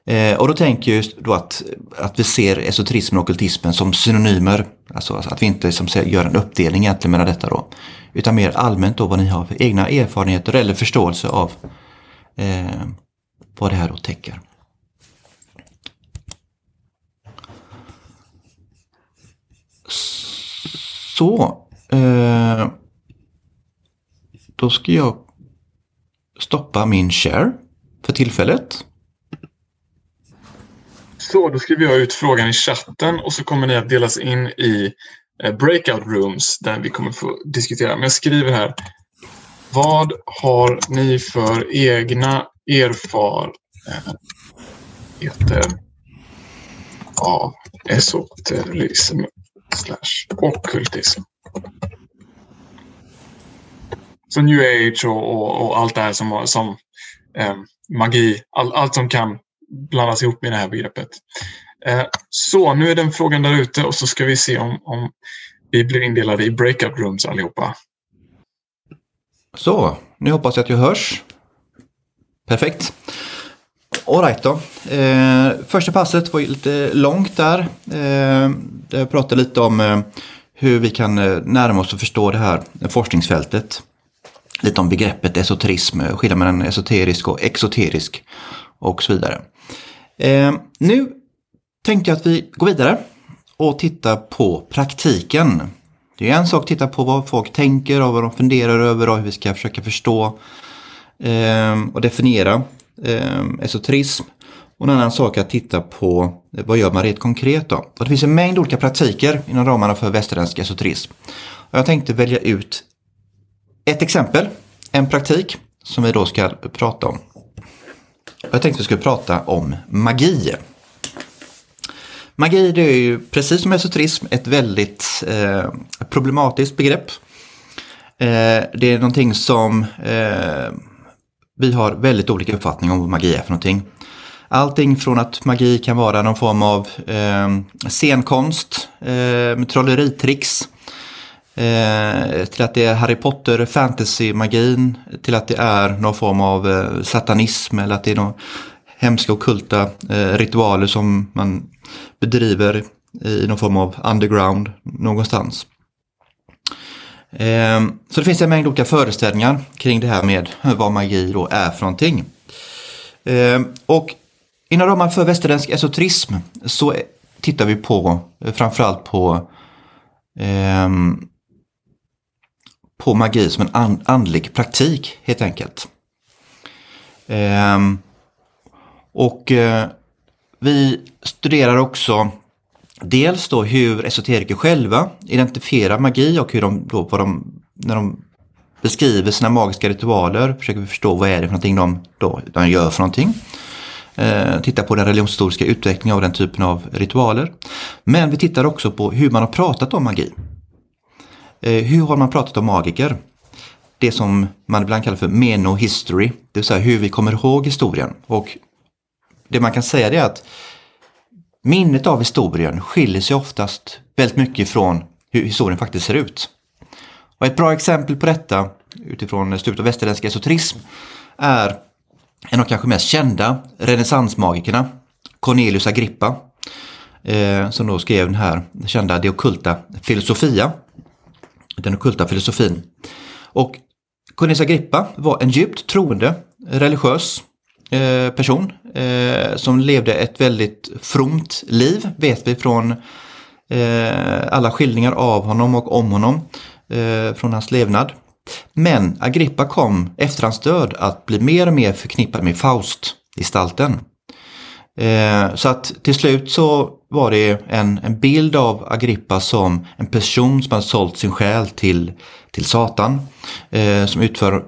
Eh, och då tänker jag då att, att vi ser esoterismen och okultismen som synonymer. Alltså att vi inte som säger, gör en uppdelning egentligen mellan detta då. Utan mer allmänt då vad ni har för egna erfarenheter eller förståelse av eh, vad det här då täcker. Så. Eh, då ska jag stoppa min share för tillfället. Så, då skriver jag ut frågan i chatten och så kommer ni att delas in i eh, breakout rooms där vi kommer få diskutera. Men jag skriver här. Vad har ni för egna erfarenheter eh, av esoterism slash ockultism? Så new age och, och, och, allt det här som, som eh, magi, all, allt som kan blandas ihop med det här begreppet. Eh, så, nu är den frågan där ute och så ska vi se om, om vi blir indelade i breakout rooms allihopa. Så, nu hoppas jag att jag hörs. Perfekt. Alright då. Eh, första passet var lite långt där. Eh, jag pratade lite om eh, hur vi kan eh, närma oss och förstå det här forskningsfältet. Lite om begreppet esoterism, eh, skillnaden mellan esoterisk och exoterisk och så vidare. Eh, nu tänkte jag att vi går vidare och tittar på praktiken. Det är en sak att titta på vad folk tänker och vad de funderar över och hur vi ska försöka förstå Ehm, och definiera eh, esoterism. Och en annan sak är att titta på eh, vad gör man rent konkret då? Och det finns en mängd olika praktiker inom ramarna för västerländsk esoterism. Och jag tänkte välja ut ett exempel, en praktik som vi då ska prata om. Jag tänkte vi skulle prata om magi. Magi det är ju precis som esoterism ett väldigt eh, problematiskt begrepp. Eh, det är någonting som eh, vi har väldigt olika uppfattning om vad magi är för någonting. Allting från att magi kan vara någon form av eh, scenkonst, eh, trolleritricks, Eh, till att det är Harry Potter fantasy-magin, till att det är någon form av eh, satanism eller att det är några hemska okulta eh, ritualer som man bedriver i någon form av underground någonstans. Ehm, så det finns en mängd olika föreställningar kring det här med vad magi då är för någonting. Ehm, och inom ramen för västerländsk esoterism så tittar vi på framförallt på ehm, på magi som en andlig praktik helt enkelt. Och eh, vi studerar också dels då hur esoteriker själva identifierar magi och hur de då, vad de, när de beskriver sina magiska ritualer försöker vi förstå vad är det för någonting de, då, de gör för någonting. Eh, titta på den religionshistoriska utvecklingen av den typen av ritualer. Men vi tittar också på hur man har pratat om magi. Eh, hur har man pratat om magiker? Det som man ibland kallar för meno-history, det vill säga hur vi kommer ihåg historien. Och det man kan säga är att minnet av historien skiljer sig oftast väldigt mycket från hur historien faktiskt ser ut. Och ett bra exempel på detta utifrån studiet av västerländsk esoterism är en av de kanske mest kända renässansmagikerna, Cornelius Agrippa, eh, som då skrev den här kända De ockulta filosofia, den ockulta filosofin. Och Cornelius Agrippa var en djupt troende, religiös eh, person eh, som levde ett väldigt fromt liv, vet vi från eh, alla skildringar av honom och om honom eh, från hans levnad. Men Agrippa kom efter hans död att bli mer och mer förknippad med Faust-gestalten. Eh, så att till slut så var det en, en bild av Agrippa som en person som hade sålt sin själ till, till Satan. Eh, som utför,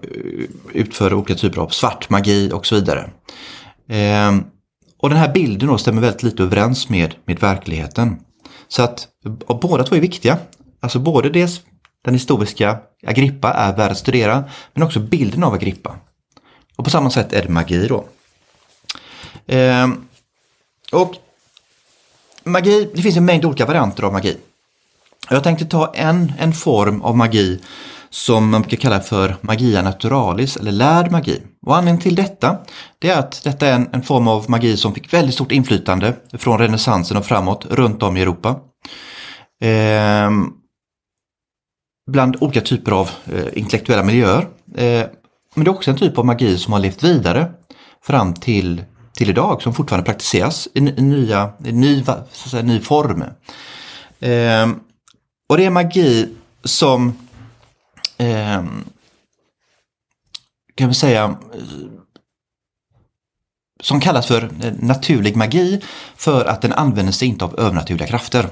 utför olika typer av svart magi och så vidare. Eh, och den här bilden då stämmer väldigt lite överens med, med verkligheten. Så att båda två är viktiga. Alltså både dels den historiska Agrippa är värd att studera, men också bilden av Agrippa. Och på samma sätt är det magi då. Eh, och magi, det finns en mängd olika varianter av magi. Jag tänkte ta en, en form av magi som man brukar kalla för magia naturalis eller lärd magi. Och anledningen till detta det är att detta är en, en form av magi som fick väldigt stort inflytande från renässansen och framåt runt om i Europa. Eh, bland olika typer av eh, intellektuella miljöer. Eh, men det är också en typ av magi som har levt vidare fram till, till idag, som fortfarande praktiseras i, i nya, i ny, så säga, ny form. Ehm, och det är magi som eh, kan vi säga eh, som kallas för eh, naturlig magi för att den använder sig inte av övernaturliga krafter.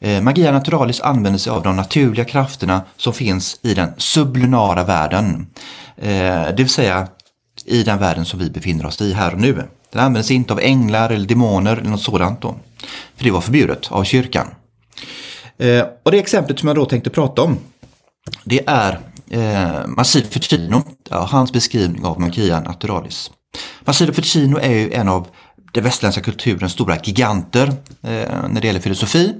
Eh, Magia Naturalis använder sig av de naturliga krafterna som finns i den sublunara världen. Det vill säga i den världen som vi befinner oss i här och nu. Den använder sig inte av änglar eller demoner eller något sådant. Då, för det var förbjudet av kyrkan. Och det exemplet som jag då tänkte prata om det är eh, Massimo Ficino, hans beskrivning av Magia Naturalis. Massiv Ficino är ju en av den västerländska kulturens stora giganter eh, när det gäller filosofi.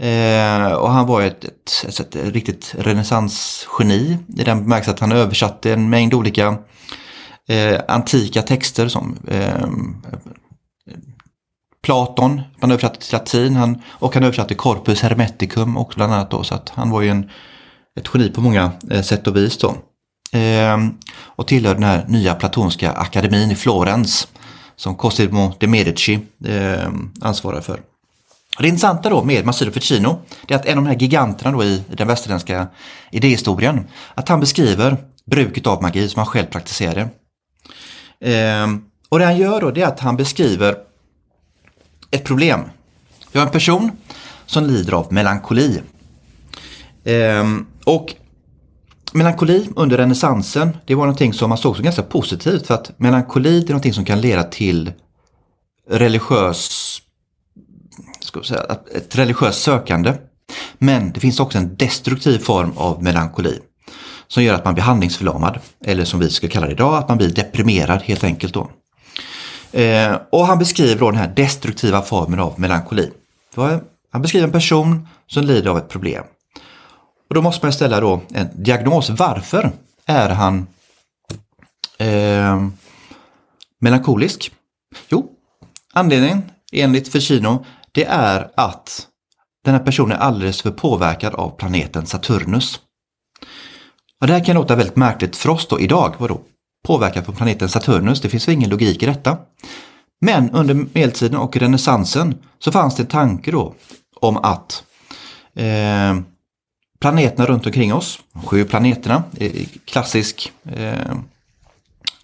Eh, och han var ett, ett, ett, ett riktigt renässansgeni i den bemärkelsen att han översatte en mängd olika eh, antika texter som eh, Platon, han översatte till latin han, och han översatte Corpus Hermeticum också bland annat då, så att han var ju en, ett geni på många eh, sätt och vis då. Ehm, och tillhör den här nya platonska akademin i Florens som Cosimo de Medici ehm, ansvarar för. Det intressanta då med Massimo Ficino är att en av de här giganterna då i, den västerländska idéhistorien, att han beskriver bruket av magi som han själv praktiserade. Ehm, och det han gör då det är att han beskriver ett problem. Vi har en person som lider av melankoli. Eh, och melankoli under renässansen, det var någonting som man såg som ganska positivt för att melankoli är någonting som kan leda till religiös ska säga, ett religiöst sökande. Men det finns också en destruktiv form av melankoli som gör att man blir handlingsförlamad. Eller som vi ska kalla det idag, att man blir deprimerad helt enkelt. Då. Eh, och han beskriver då den här destruktiva formen av melankoli. Han beskriver en person som lider av ett problem. Och då måste man ställa då en diagnos. Varför är han eh, melankolisk? Jo, anledningen enligt Ficino det är att den här personen är alldeles för påverkad av planeten Saturnus. Och det här kan låta väldigt märkligt för oss då idag. Vadå? Påverkad på planeten Saturnus? Det finns väl ingen logik i detta. Men under medeltiden och renässansen så fanns det en tanke då om att eh, planeterna runt omkring oss, de sju planeterna, klassisk eh,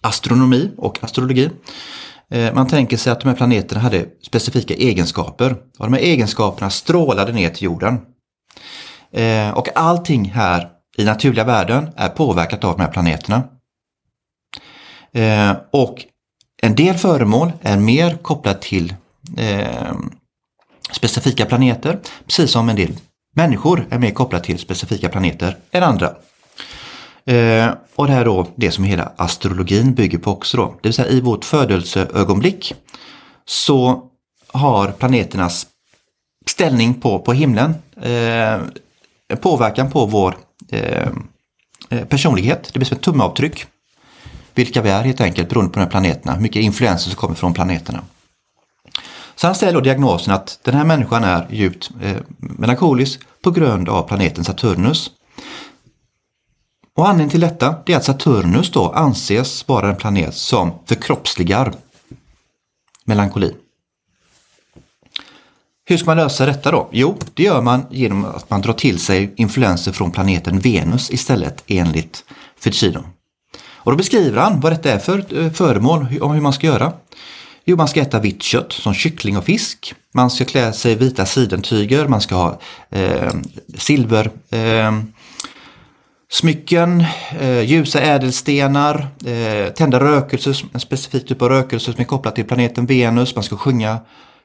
astronomi och astrologi. Eh, man tänker sig att de här planeterna hade specifika egenskaper och de här egenskaperna strålade ner till jorden. Eh, och allting här i naturliga världen är påverkat av de här planeterna. Eh, och en del föremål är mer kopplat till eh, specifika planeter, precis som en del människor är mer kopplade till specifika planeter än andra. Eh, och det här då det som hela astrologin bygger på också då. Det vill säga i vårt födelseögonblick så har planeternas ställning på, på himlen eh, påverkan på vår eh, eh personlighet. Det blir som ett tumavtryck. Vilka vi är helt enkelt beroende på de här planeterna. Hur mycket influenser som kommer från planeterna. Så han ställer då diagnosen att den här människan är djupt eh, melankolisk på grund av planeten Saturnus. Och anledningen till detta är att Saturnus då anses vara en planet som förkroppsligar melankoli. Hur ska man lösa detta då? Jo, det gör man genom att man drar till sig influenser från planeten Venus istället enligt Ficino. Och då beskriver han vad detta är för eh, föremål om hur man ska göra. Jo, man ska äta vitt kött som kyckling och fisk. Man ska klä sig i vita sidentyger, man ska ha eh, silver eh, smycken, eh, ljusa ädelstenar, eh, tända rökelser, en specifik typ av rökelse som är kopplad till planeten Venus. Man ska sjunga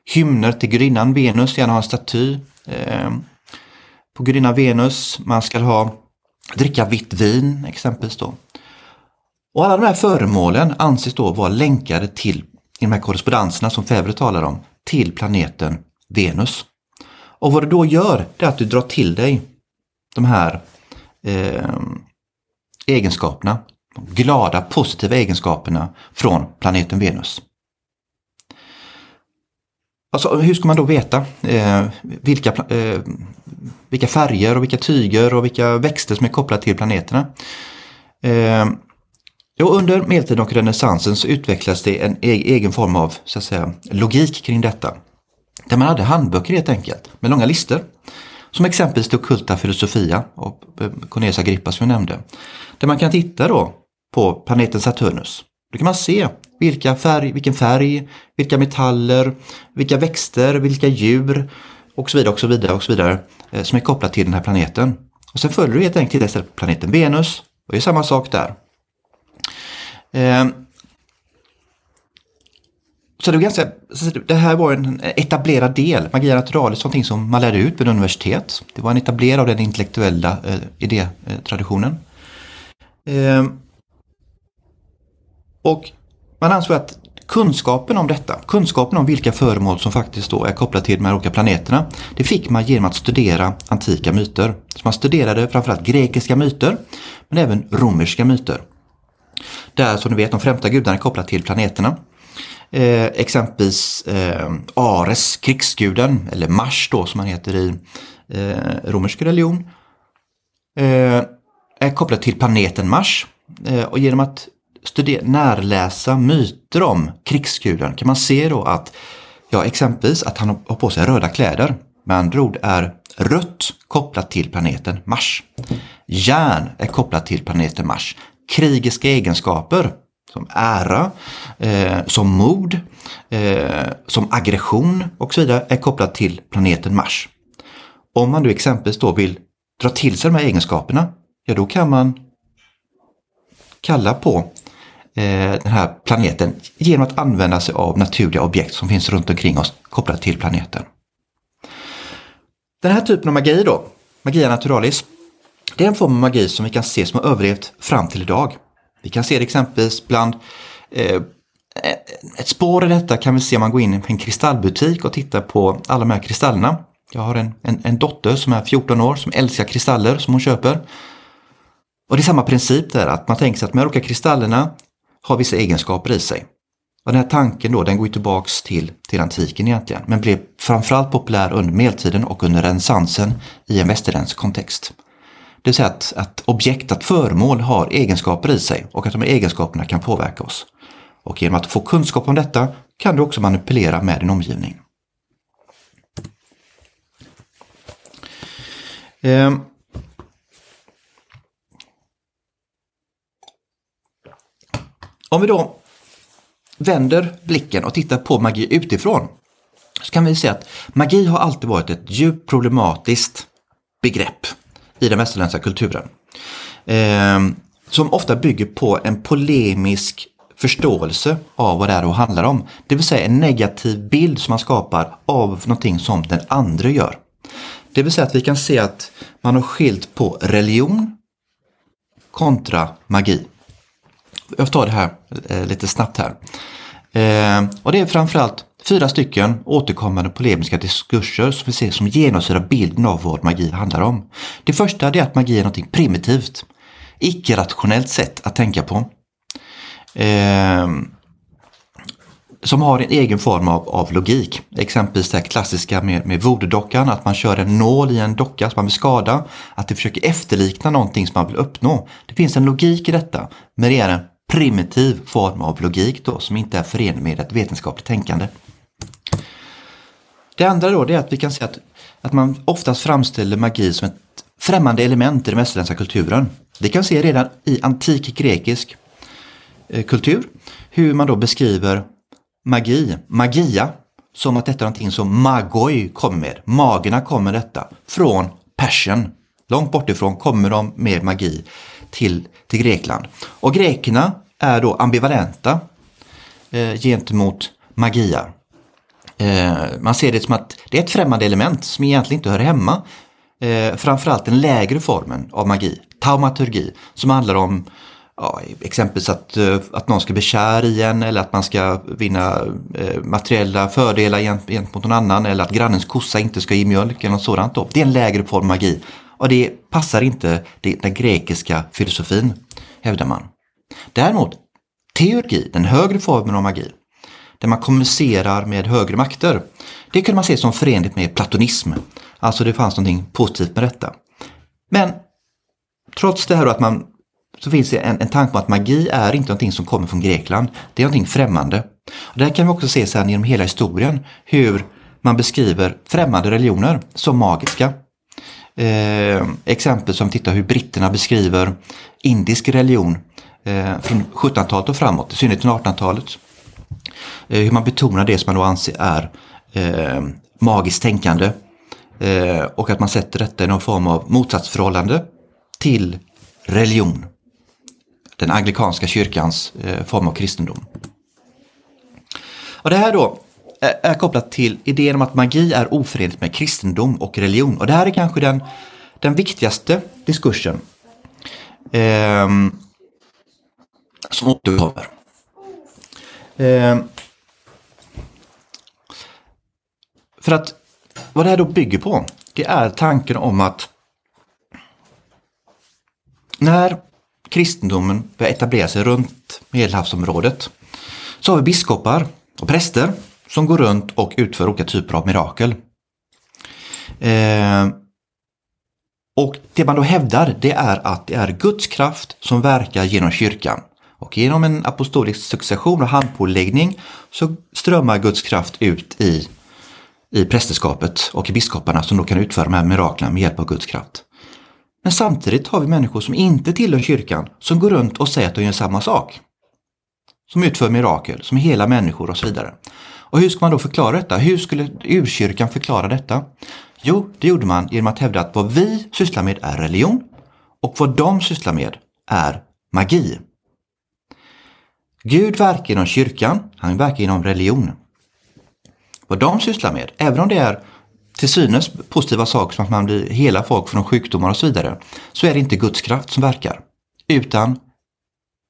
hymner till gudinnan Venus, gärna ha en staty eh, på gudinnan Venus. Man ska ha dricka vitt vin exempelvis då. Och alla de här föremålen anses då vara länkade till, i de här korrespondenserna som Fevre talar om, till planeten Venus. Och vad du då gör, det är att du drar till dig de här eh, egenskaperna, de glada positiva egenskaperna från planeten Venus. Alltså, hur ska man då veta eh, vilka, eh, vilka färger och vilka tyger och vilka växter som är kopplade till planeterna? Eh, Jo, under medeltiden och renässansen så utvecklades det en e- egen form av så att säga, logik kring detta. Där man hade handböcker helt enkelt med långa listor. Som exempelvis det okulta Filosofia och eh, Cornelis Agrippa som jag nämnde. Där man kan titta då på planeten Saturnus. Då kan man se vilka färg, vilken färg, vilka metaller, vilka växter, vilka djur och så vidare och så vidare och så vidare eh, som är kopplat till den här planeten. Och sen följer du helt enkelt planeten Venus och det är samma sak där. Eh, så det, var ganska, det här var en etablerad del. Magia naturalis, någonting som man lärde ut vid universitet. Det var en etablerad av den intellektuella eh, idétraditionen. Eh, ehm, och man ansåg att kunskapen om detta, kunskapen om vilka föremål som faktiskt då är kopplade till de här olika planeterna, det fick man genom att studera antika myter. Så man studerade framförallt grekiska myter, men även romerska myter. Där som ni vet de främsta gudarna är kopplade till planeterna. Eh, exempelvis eh, Ares, krigsguden, eller Mars då som han heter i eh, romersk religion. Eh, är kopplad till planeten Mars. Eh, och genom att studera, närläsa myter om krigsguden kan man se då att, ja exempelvis att han har på sig röda kläder. Med andra ord är rött kopplat till planeten Mars. Järn är kopplat till planeten Mars. Krigiska egenskaper som ära, eh, som mod, eh, som aggression och så vidare är kopplat till planeten Mars. Om man då exempelvis då vill dra till sig de här egenskaperna, ja då kan man kalla på Eh, den här planeten genom att använda sig av naturliga objekt som finns runt omkring oss kopplat till planeten. Den här typen av magi då, magia naturalis, det är en form av magi som vi kan se som har överlevt fram till idag. Vi kan se det exempelvis bland eh, ett spår i detta kan vi se om man går in i en kristallbutik och tittar på alla de här kristallerna. Jag har en, en, en dotter som är 14 år som älskar kristaller som hon köper. Och det är samma princip där, att man tänker sig att de här olika kristallerna har vissa egenskaper i sig. Och den här tanken då, den går ju tillbaks till, till antiken egentligen, men blev framförallt populär under medeltiden och under renässansen i en västerländsk kontext. Det vill säga att, att objekt, att föremål har egenskaper i sig och att de här egenskaperna kan påverka oss. Och genom att få kunskap om detta kan du också manipulera med din omgivning. Ehm. Om vi då vänder blicken och tittar på magi utifrån så kan vi se att magi har alltid varit ett djupt problematiskt begrepp i den västerländska kulturen. Eh, som ofta bygger på en polemisk förståelse av vad det är och handlar om. Det vill säga en negativ bild som man skapar av någonting som den andra gör. Det vill säga att vi kan se att man har skilt på religion kontra magi. Jag tar det här eh, lite snabbt här. Eh, och det är framförallt fyra stycken återkommande polemiska diskurser som vi ser som genomsyrar bilden av vad magi handlar om. Det första är att magi är något primitivt, icke-rationellt sätt att tänka på. Eh, som har en egen form av, av logik. Exempelvis det klassiska med, med voodoo-dockan, att man kör en nål i en docka som man vill skada. Att det försöker efterlikna någonting som man vill uppnå. Det finns en logik i detta, men det är en primitiv form av logik då som inte är förenlig med ett vetenskapligt tänkande. Det andra då är att vi kan se att, att man oftast framställer magi som ett främmande element i den västerländska kulturen. Det kan se redan i antik grekisk eh, kultur hur man då beskriver magi, magia, som att detta är någonting som magoi kommer med. Magerna kommer detta från Persien. Långt bortifrån kommer de med magi till, till Grekland. Och grekerna är då ambivalenta eh, gentemot magia. Eh, man ser det som att det är ett främmande element som egentligen inte hör hemma. Eh, framförallt den lägre formen av magi, taumaturgi, som handlar om ja, exempelvis att, eh, att någon ska bli kär i en eller att man ska vinna eh, materiella fördelar gentemot någon annan eller att grannens kossa inte ska ge mjölk eller något sådant. Då. Det är en lägre form av magi och det passar inte den grekiska filosofin, hävdar man. Däremot teurgi, den högre formen av magi, där man kommunicerar med högre makter, det kunde man se som förenligt med platonism. Alltså det fanns någonting positivt med detta. Men trots det här att man så finns det en, en tanke om att magi är inte någonting som kommer från Grekland. Det är någonting främmande. Och det kan vi också se sen genom hela historien hur man beskriver främmande religioner som magiska. Eh, exempel som tittar hur britterna beskriver indisk religion eh, från 1700-talet och framåt, i synnerhet 1800-talet. Eh, hur man betonar det som man då anser är eh, magiskt tänkande. Eh, och att man sätter detta i någon form av motsatsförhållande till religion. Den anglikanska kyrkans eh, form av kristendom. Och det här då eh, är kopplat till idén om att magi är oförenligt med kristendom och religion. Och det här är kanske den, den viktigaste diskursen eh, som återkommer. Eh, för att vad det här då bygger på, det är tanken om att när kristendomen börjar etablera sig runt Medelhavsområdet så har vi biskopar och präster som går runt och utför olika typer av mirakel. Eh, och det man då hävdar det är att det är Guds kraft som verkar genom kyrkan. Och genom en apostolisk succession och handpåläggning så strömmar Guds kraft ut i, i prästerskapet och i biskoparna som då kan utföra de här miraklerna med hjälp av Guds kraft. Men samtidigt har vi människor som inte tillhör kyrkan som går runt och säger att de gör samma sak. Som utför mirakel, som hela människor och så vidare. Och hur ska man då förklara detta? Hur skulle urkyrkan förklara detta? Jo, det gjorde man genom att hävda att vad vi sysslar med är religion och vad de sysslar med är magi. Gud verkar inom kyrkan, han verkar inom religionen. Vad de sysslar med, även om det är till synes positiva saker som att man blir hela folk från sjukdomar och så vidare, så är det inte Guds kraft som verkar. Utan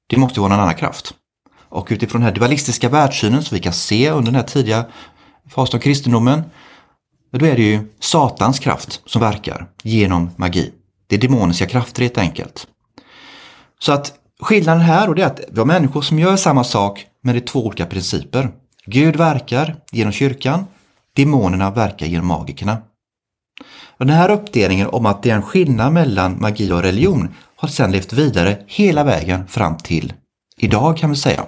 det måste vara någon annan kraft. Och utifrån den här dualistiska världssynen som vi kan se under den här tidiga fasen av kristendomen, då är det ju Satans kraft som verkar genom magi. Det är demoniska krafter helt enkelt. Så att skillnaden här då är att vi har människor som gör samma sak men det är två olika principer. Gud verkar genom kyrkan, demonerna verkar genom magikerna. Och den här uppdelningen om att det är en skillnad mellan magi och religion har sedan levt vidare hela vägen fram till idag kan vi säga.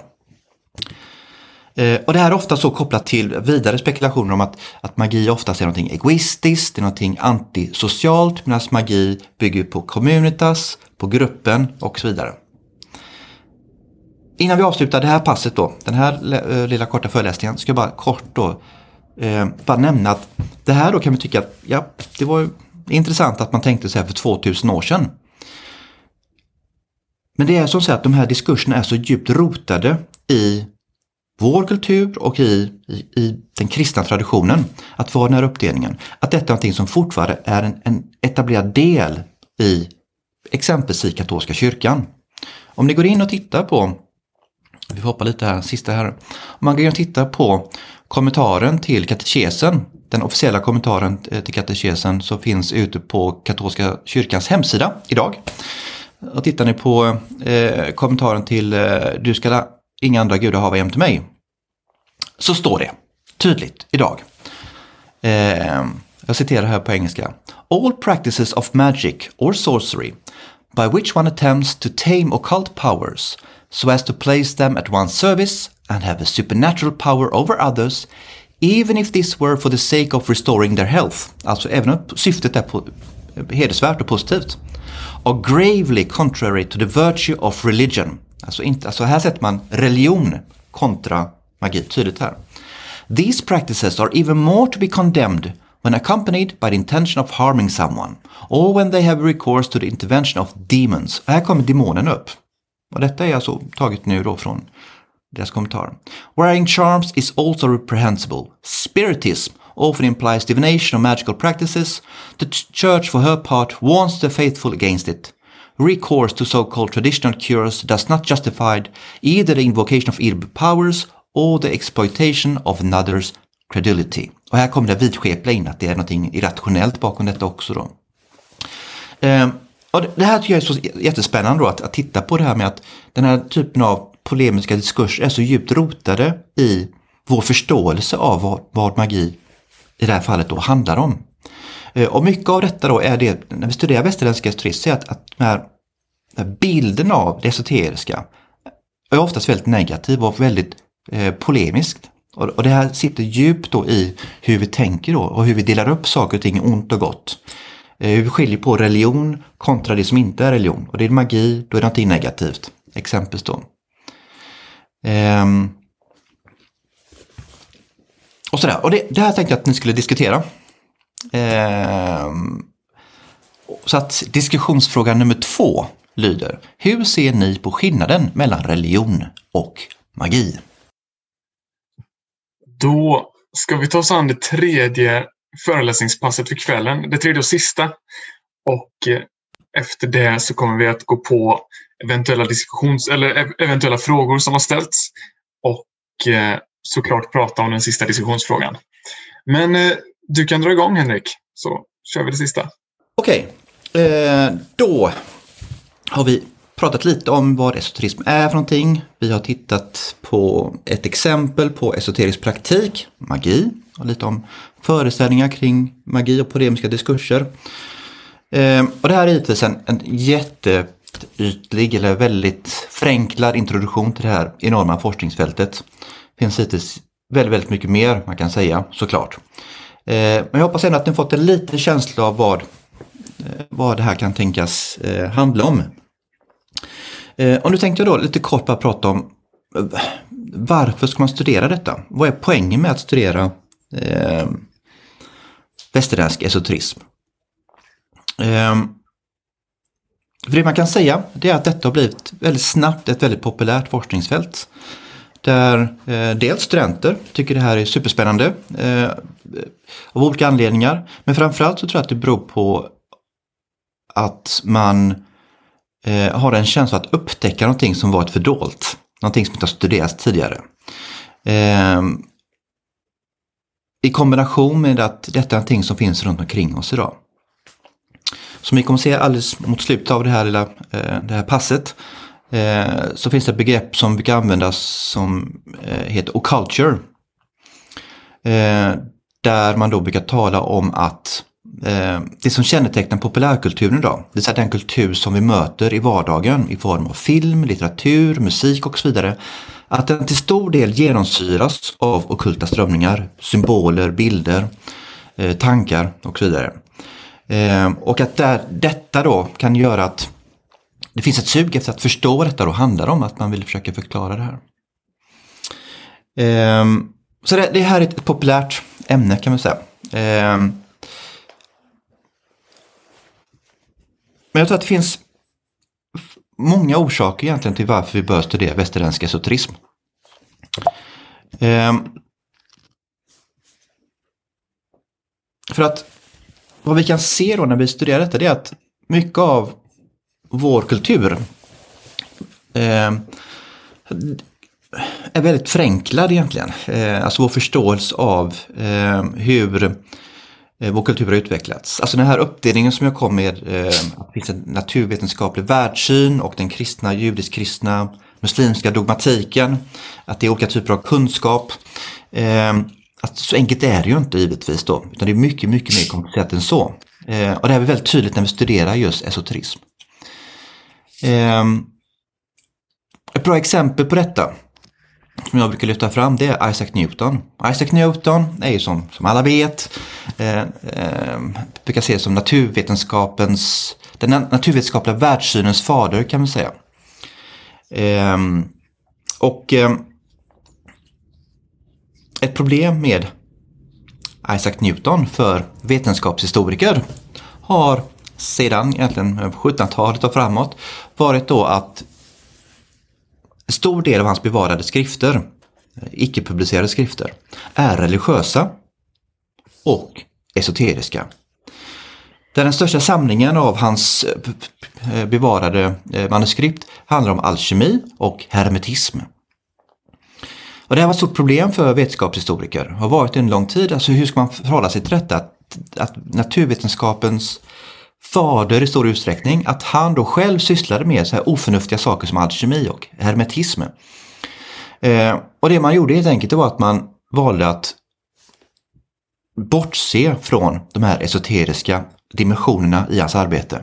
Eh, och det här är ofta så kopplat till vidare spekulationer om att, att magi oftast är någonting egoistiskt, det är någonting antisocialt medan magi bygger på communitas, på gruppen och så vidare. Innan vi avslutar det här passet då, den här eh, lilla korta föreläsningen, ska jag bara kort då eh, bara nämna att det här då kan vi tycka att ja, det var intressant att man tänkte så här för 2000 år sedan. Men det är som sagt att de här diskurserna är så djupt rotade i vår kultur och i, i, i, den kristna traditionen att vara den här uppdelningen. Att detta är någonting som fortfarande är en, en etablerad del i exempelvis i katolska kyrkan. Om ni går in och tittar på, vi får hoppa lite här, sista här. Man kan ju titta på kommentaren till katekesen, den officiella kommentaren eh, till katekesen som finns ute på katolska kyrkans hemsida idag. Och tittar ni på eh, kommentaren till eh, Du ska inga andra gudar hava jämte mig. Så står det tydligt idag. Eh, jag citerar här på engelska. All practices of magic or sorcery by which one attempts to tame occult powers so as to place them at one's service and have a supernatural power over others even if this were for the sake of restoring their health. Alltså även om syftet är hedersvärt och positivt. Are gravely contrary to the virtue of religion. Alltså, inte, alltså här sätter man religion kontra magi tydligt här. These practices are even more to be condemned when accompanied by the intention of harming someone or when they have recourse to the intervention of demons. Och här kommer demonen upp. Och detta är alltså taget nu då från deras kommentar. Wearing charms is also reprehensible. Spiritism often implies divination or magical practices. The church for her part warns the faithful against it. Recourse to so-called traditional cures does not justify either the invocation of evil powers or the exploitation of another's credulity. Och här kommer det vidskepliga in att det är någonting irrationellt bakom detta också då. Um, och det här tycker jag är så jättespännande då, att, att titta på det här med att den här typen av polemiska diskurser är så djupt rotade i vår förståelse av vad, vad magi i det här fallet då handlar om. Eh, och mycket av detta då är det, när vi studerar västerländska esoterism, att, att den här, den här bilden av det esoteriska är oftast väldigt negativ och väldigt eh, polemiskt. Och, och det här sitter djupt då i hur vi tänker då och hur vi delar upp saker och ting ont och gott. Eh, hur vi skiljer på religion kontra det som inte är religion. Och det är magi, då är det någonting negativt. Exempelvis då. Ehm. Och sådär. Och det, det här tänkte jag att ni skulle diskutera. Ehm. Så att diskussionsfråga nummer två lyder. Hur ser ni på skillnaden mellan religion och magi? Då ska vi ta oss an det tredje föreläsningspasset för kvällen, det tredje och sista. Och eh, efter det så kommer vi att gå på eventuella diskussions eller eventuella frågor som har ställts och eh, såklart prata om den sista diskussionsfrågan. Men eh, du kan dra igång Henrik, så kör vi det sista. Okej, okay. då har vi pratat lite om vad esoterism är för någonting. Vi har tittat på ett exempel på esoterisk praktik, magi, och lite om föreställningar kring magi och polemiska diskurser. Eh, och det här är givetvis en, en jätteytlig eller väldigt förenklad introduktion till det här enorma forskningsfältet. Det finns hittills väldigt, väldigt mycket mer man kan säga såklart. Eh, men jag hoppas ändå att ni fått en liten känsla av vad, eh, vad det här kan tänkas eh, handla om. Ehm, och nu tänkte jag då lite kort bara prata om eh, varför ska man studera detta? Vad är poängen med att studera eh, västerländsk esoterism? Ehm, för det man kan säga det är att detta har blivit väldigt snabbt ett väldigt populärt forskningsfält. Där eh, dels studenter tycker det här är superspännande eh, av olika anledningar. Men framförallt så tror jag att det beror på att man eh, har en känsla att upptäcka någonting som varit fördolt. Någonting som inte har studerats tidigare. Ehm, i kombination med att detta är någonting som finns runt omkring oss idag. Som vi kommer se alldeles mot slutet av det här, lilla, eh, det här passet eh, så finns det ett begrepp som brukar användas som eh, heter occulture. Där man då brukar tala om att det som kännetecknar populärkulturen idag, det vill säga den kultur som vi möter i vardagen i form av film, litteratur, musik och så vidare, att den till stor del genomsyras av okulta strömningar, symboler, bilder, eh, tankar och så vidare. Ehm, och att där, detta då kan göra att det finns ett sug efter att förstå vad detta då handlar om, att man vill försöka förklara det här. Ehm, så det, det, här är ett populärt ämne kan man säga. Ehm, men jag tror att det finns många orsaker egentligen till varför vi bör studera västerländsk esoterism. Eh, för att vad vi kan se då när vi studerar detta det är att mycket av vår kultur eh, är väldigt förenklad egentligen. Eh, alltså vår förståelse av eh, hur Eh, vår kultur har utvecklats. Alltså den här uppdelningen som jag kom med, eh, att det finns en naturvetenskaplig världssyn och den kristna, judisk-kristna, muslimska dogmatiken. Att det är olika typer av kunskap. Eh, att så enkelt är det ju inte givetvis då, utan det är mycket, mycket mer komplicerat än så. Och det här är väldigt tydligt när vi studerar just esoterism. Ett bra exempel på detta som jag brukar lyfta fram det är Isaac Newton. Isaac Newton är ju som, som alla vet, eh, eh, brukar ses som naturvetenskapens, den naturvetenskapliga världssynens fader kan man säga. Eh, och eh, ett problem med Isaac Newton för vetenskapshistoriker har sedan egentligen 1700-talet och framåt varit då att stor del av hans bevarade skrifter, icke-publicerade skrifter, är religiösa och esoteriska. Den största samlingen av hans eh, eh, bevarade eh, manuskript handlar om alkemi och hermetism. Och det här var ett stort problem för vetenskapshistoriker. Har varit en lång tid. Alltså hur ska man förhålla sig till detta? Att, att naturvetenskapens fader i stor utsträckning, att han då själv sysslade med så här oförnuftiga saker som alkemi och hermetism. Eh, och det man gjorde helt enkelt var att man valde att bortse från de här esoteriska dimensionerna i hans arbete.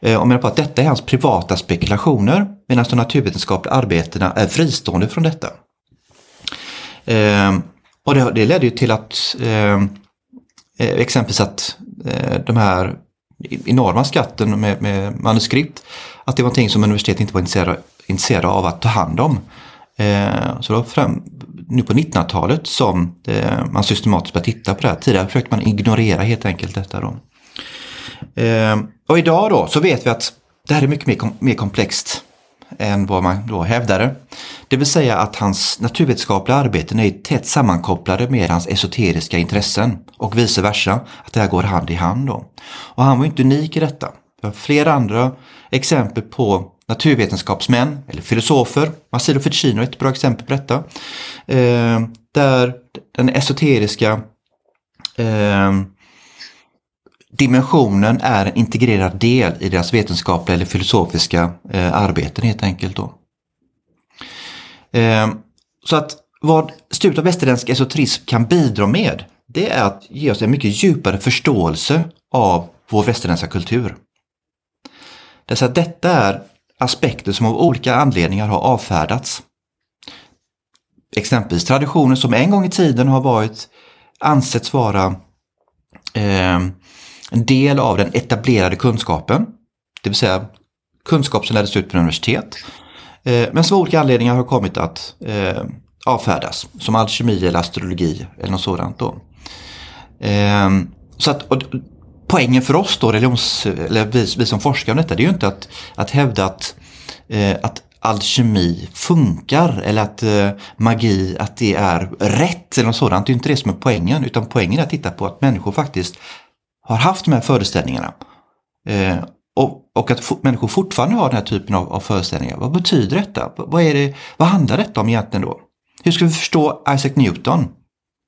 Eh, och menar på att detta är hans privata spekulationer medan de naturvetenskapliga arbetena är fristående från detta. Eh, och det, det ledde ju till att eh, eh exempelvis att eh, de här enorma skatten med, med, manuskript, att det var någonting som universitetet inte var intresserade, intresserade av att ta hand om. Eh, så det var fram, nu på 1900-talet som eh, man systematiskt började titta på det här. Tidigare försökte man ignorera helt enkelt detta. Då. Eh, och idag då så vet vi att det här är mycket mer, kom, mer komplext än vad man då hävdade. Det vill säga att hans naturvetenskapliga arbeten är tätt sammankopplade med hans esoteriska intressen och vice versa. Att det här går hand i hand. Då. Och han var inte unik i detta. Vi har flera andra exempel på naturvetenskapsmän eller filosofer. Marcello Ficino är ett bra exempel på detta. Eh, där den esoteriska eh, dimensionen är en integrerad del i deras vetenskapliga eller filosofiska eh, arbeten helt enkelt. Då. Eh, så att vad studiet av västerländsk esoterism kan bidra med det är att ge oss en mycket djupare förståelse av vår västerländska kultur. Därför att detta är aspekter som av olika anledningar har avfärdats. Exempelvis traditioner som en gång i tiden har varit ansetts vara eh, en del av den etablerade kunskapen, det vill säga kunskap som lärdes ut på universitet, eh, men som av olika anledningar har kommit att eh, avfärdas, som alkemi eller astrologi eller något sådant. Då. Eh, så att, och, poängen för oss då, religions, eller vi, vi som forskar om detta, det är ju inte att, att hävda att, eh, att alkemi funkar eller att eh, magi, att det är rätt eller något sådant. Det är inte det som är poängen, utan poängen är att titta på att människor faktiskt har haft de här föreställningarna. Eh, och, och, att människor fortfarande har den här typen av, av, föreställningar. Vad betyder detta? Vad, är det, vad handlar detta om egentligen då? Hur ska vi förstå Isaac Newton?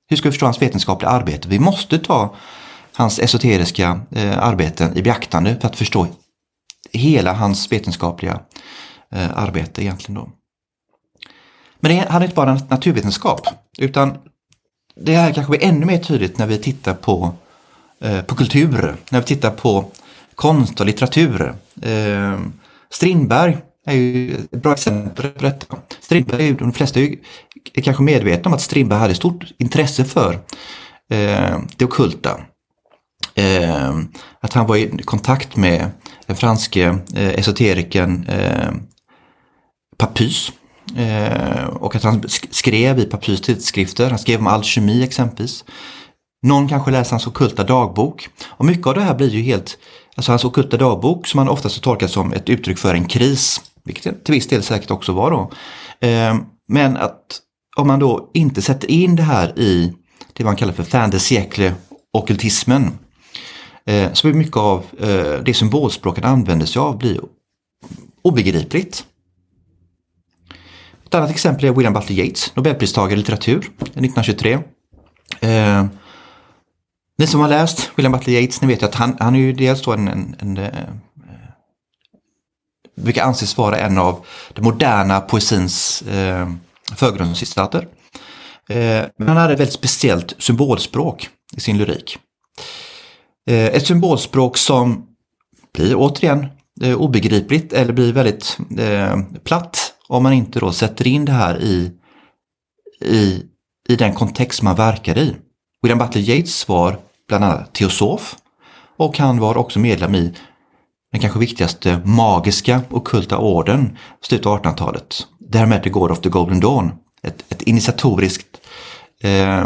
Hur ska vi förstå hans vetenskapliga arbete? Vi måste ta hans esoteriska eh, arbeten i beaktande för att förstå hela hans vetenskapliga eh, arbete egentligen då. Men det handlar inte bara om naturvetenskap, utan det här kanske blir ännu mer tydligt när vi tittar på Eh, på kultur, när vi tittar på konst och litteratur. Eh, Strindberg är ju ett bra exempel på detta. Strindberg, de flesta är, ju, kanske medvetna om att Strindberg hade stort intresse för eh, det okulta. Eh, att han var i kontakt med den franske eh, esoterikern eh, Papus. Eh, och att han skrev i Papus tidskrifter, han skrev om alkemi exempelvis. Någon kanske läser hans okulta dagbok. Och mycket av det här blir ju helt, alltså hans okulta dagbok som han oftast tolkar som ett uttryck för en kris. Vilket det till viss del säkert också var då. Ehm, men att om man då inte sätter in det här i det man kallar för fin de siècle ockultismen eh, så blir mycket av det det symbolspråket använder sig av blir obegripligt. Ett annat exempel är William Butler Yeats, Nobelpristagare i litteratur eh, 1923. Ehm, ni som har läst William Butler Yeats, ni vet ju att han, han är ju dels då en, en, en eh, eh, en brukar anses vara en av den moderna poesins eh, förgrundsgestalter. Eh, men han hade ett väldigt speciellt symbolspråk i sin lyrik. Eh, ett symbolspråk som blir återigen eh, obegripligt eller blir väldigt eh, platt om man inte då sätter in det här i, i, i den kontext man verkar i. William Butler Yeats svar bland annat teosof och han var också medlem i den kanske viktigaste magiska okulta orden slutet av 1800-talet. Därmed The God of the Golden Dawn. Ett, ett initiatoriskt eh,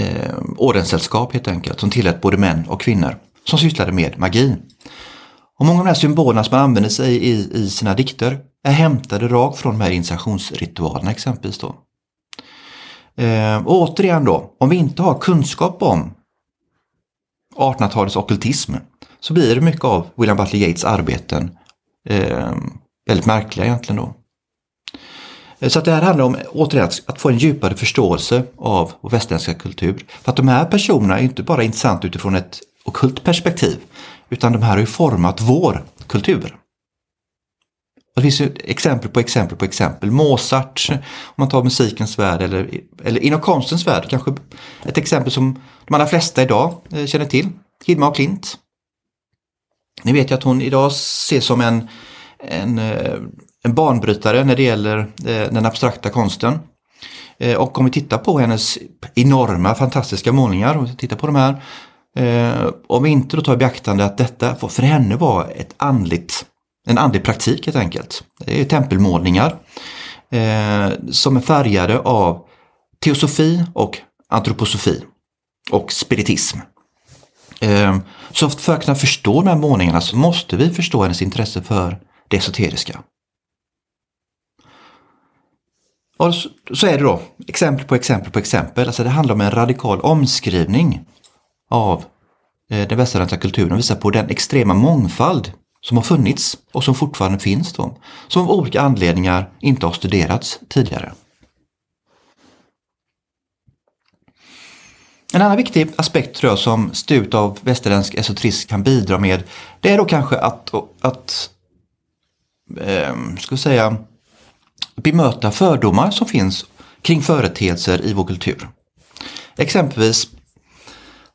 eh, ordenssällskap helt enkelt som tillät både män och kvinnor som sysslade med magi. Och många av de här symbolerna som man använder sig i, i sina dikter är hämtade rakt från de här initiationsritualerna exempelvis. Då. Eh, och återigen då, om vi inte har kunskap om 1800-talets okultism så blir det mycket av William Butler Yeats arbeten eh, väldigt märkliga egentligen då. Eh, så att det här handlar om återigen att få en djupare förståelse av vår västerländska kultur. För att de här personerna är inte bara intressanta utifrån ett okult perspektiv utan de här har ju format vår kultur. Det finns ju exempel på exempel på exempel. Mozart, om man tar musikens värld eller, eller inom konstens värld, kanske ett exempel som de allra flesta idag eh, känner till. Hilma och Klint. Ni vet ju att hon idag ses som en, en, eh, en banbrytare när det gäller eh, den abstrakta konsten. Och om vi tittar på hennes enorma fantastiska målningar om vi tittar på de här. Om vi inte då tar i beaktande att detta för henne var ett andligt en andlig praktik helt enkelt. Det är tempelmålningar eh, som är färgade av teosofi och antroposofi och spiritism. Eh, så för att kunna förstå de här målningarna så måste vi förstå hennes intresse för det esoteriska. Och så är det då, exempel på exempel på exempel. Alltså det handlar om en radikal omskrivning av eh, den västerländska kulturen och visar på den extrema mångfald som har funnits och som fortfarande finns då, som av olika anledningar inte har studerats tidigare. En annan viktig aspekt tror jag som studiet av västerländsk esoterism kan bidra med det är då kanske att, att eh, ska säga, bemöta fördomar som finns kring företeelser i vår kultur. Exempelvis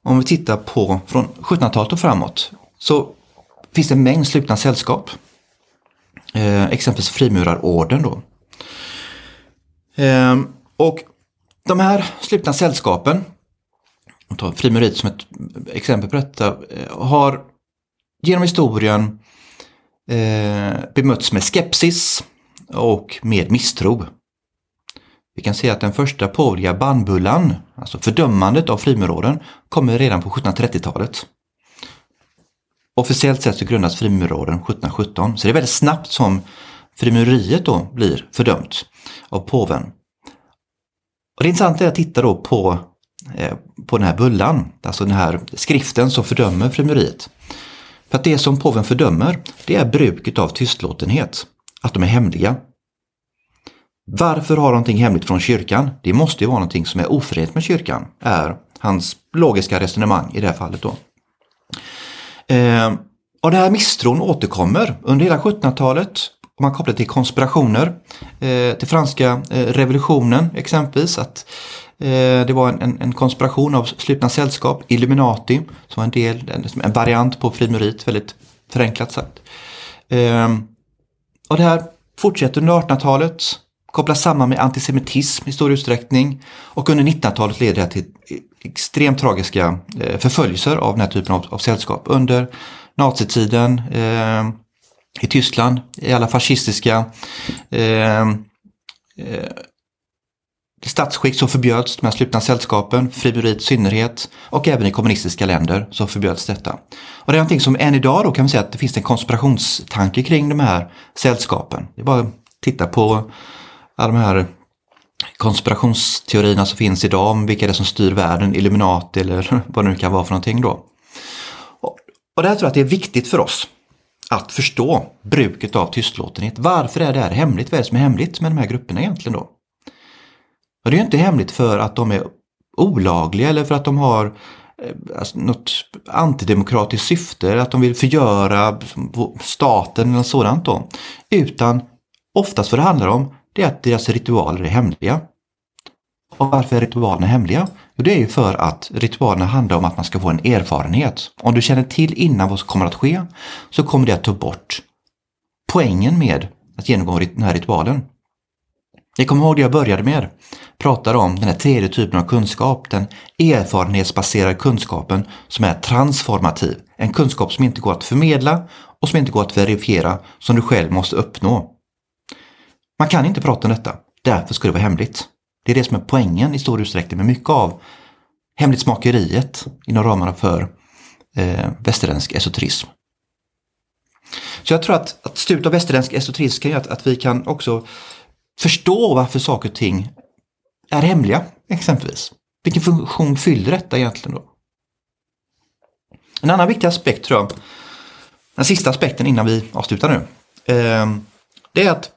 om vi tittar på från 1700-talet och framåt så finns det en mängd slutna sällskap. Eh, exempelvis frimurarorden då. Eh, och de här slutna sällskapen, och tar frimureriet som ett exempel på detta, eh, har genom historien eh, bemötts med skepsis och med misstro. Vi kan se att den första påvliga bannbullan, alltså fördömandet av frimurorden, kommer redan på 1730-talet. Officiellt sett så grundas frimuraren 1717, så det är väldigt snabbt som frimureriet då blir fördömt av påven. Och det intressanta är att titta då på, eh, på den här bullan, alltså den här skriften som fördömer frimureriet. För att det som påven fördömer, det är bruket av tystlåtenhet, att de är hemliga. Varför har någonting hemligt från kyrkan? Det måste ju vara någonting som är oförenligt med kyrkan, är hans logiska resonemang i det här fallet då. Eh, och den här misstron återkommer under hela 1700-talet. Om man kopplar till konspirationer, eh, till franska eh, revolutionen exempelvis. att eh, Det var en, en, konspiration av slutna sällskap, Illuminati, som var en del, en, en variant på frimurit väldigt förenklat sagt. Eh, och det här fortsätter under 1800-talet, kopplas samman med antisemitism i stor utsträckning och under 1900-talet leder det till extremt tragiska eh, förföljelser av den här typen av, av sällskap. Under nazitiden eh, i Tyskland, i alla fascistiska eh, eh, statsskick så förbjöds de här slutna sällskapen, frimureriet i synnerhet och även i kommunistiska länder så förbjöds detta. Och det är någonting som än idag då kan vi säga att det finns en konspirationstanke kring de här sällskapen. Det är bara att titta på alla de här konspirationsteorierna som finns idag om vilka det är som styr världen, Illuminati eller (laughs) vad det nu kan vara för någonting då. Och, och där tror jag att det är viktigt för oss att förstå bruket av tystlåtenhet. Varför är det här hemligt? Vad är det som är hemligt med de här grupperna egentligen då? Och det är ju inte hemligt för att de är olagliga eller för att de har eh, alltså, något antidemokratiskt syfte, att de vill förgöra staten eller sådant då. Utan oftast vad det handlar om det är att deras ritualer är hemliga. Och varför är ritualerna hemliga? Jo, det är ju för att ritualerna handlar om att man ska få en erfarenhet. Om du känner till innan vad som kommer att ske så kommer det att ta bort poängen med att genomgå den här ritualen. Jag kommer ihåg det jag började med. Pratade om den här tredje typen av kunskap, den erfarenhetsbaserade kunskapen som är transformativ. En kunskap som inte går att förmedla och som inte går att verifiera, som du själv måste uppnå. Man kan inte prata om detta, därför ska det vara hemligt. Det är det som är poängen i stor utsträckning med mycket av hemlighetsmakeriet inom ramarna för eh, västerländsk esoterism. Så jag tror att, att studiet av västerländsk esoterism kan göra att, att vi kan också förstå varför saker och ting är hemliga, exempelvis. Vilken funktion fyller detta egentligen då? En annan viktig aspekt tror jag, den sista aspekten innan vi avslutar nu, eh, det är att,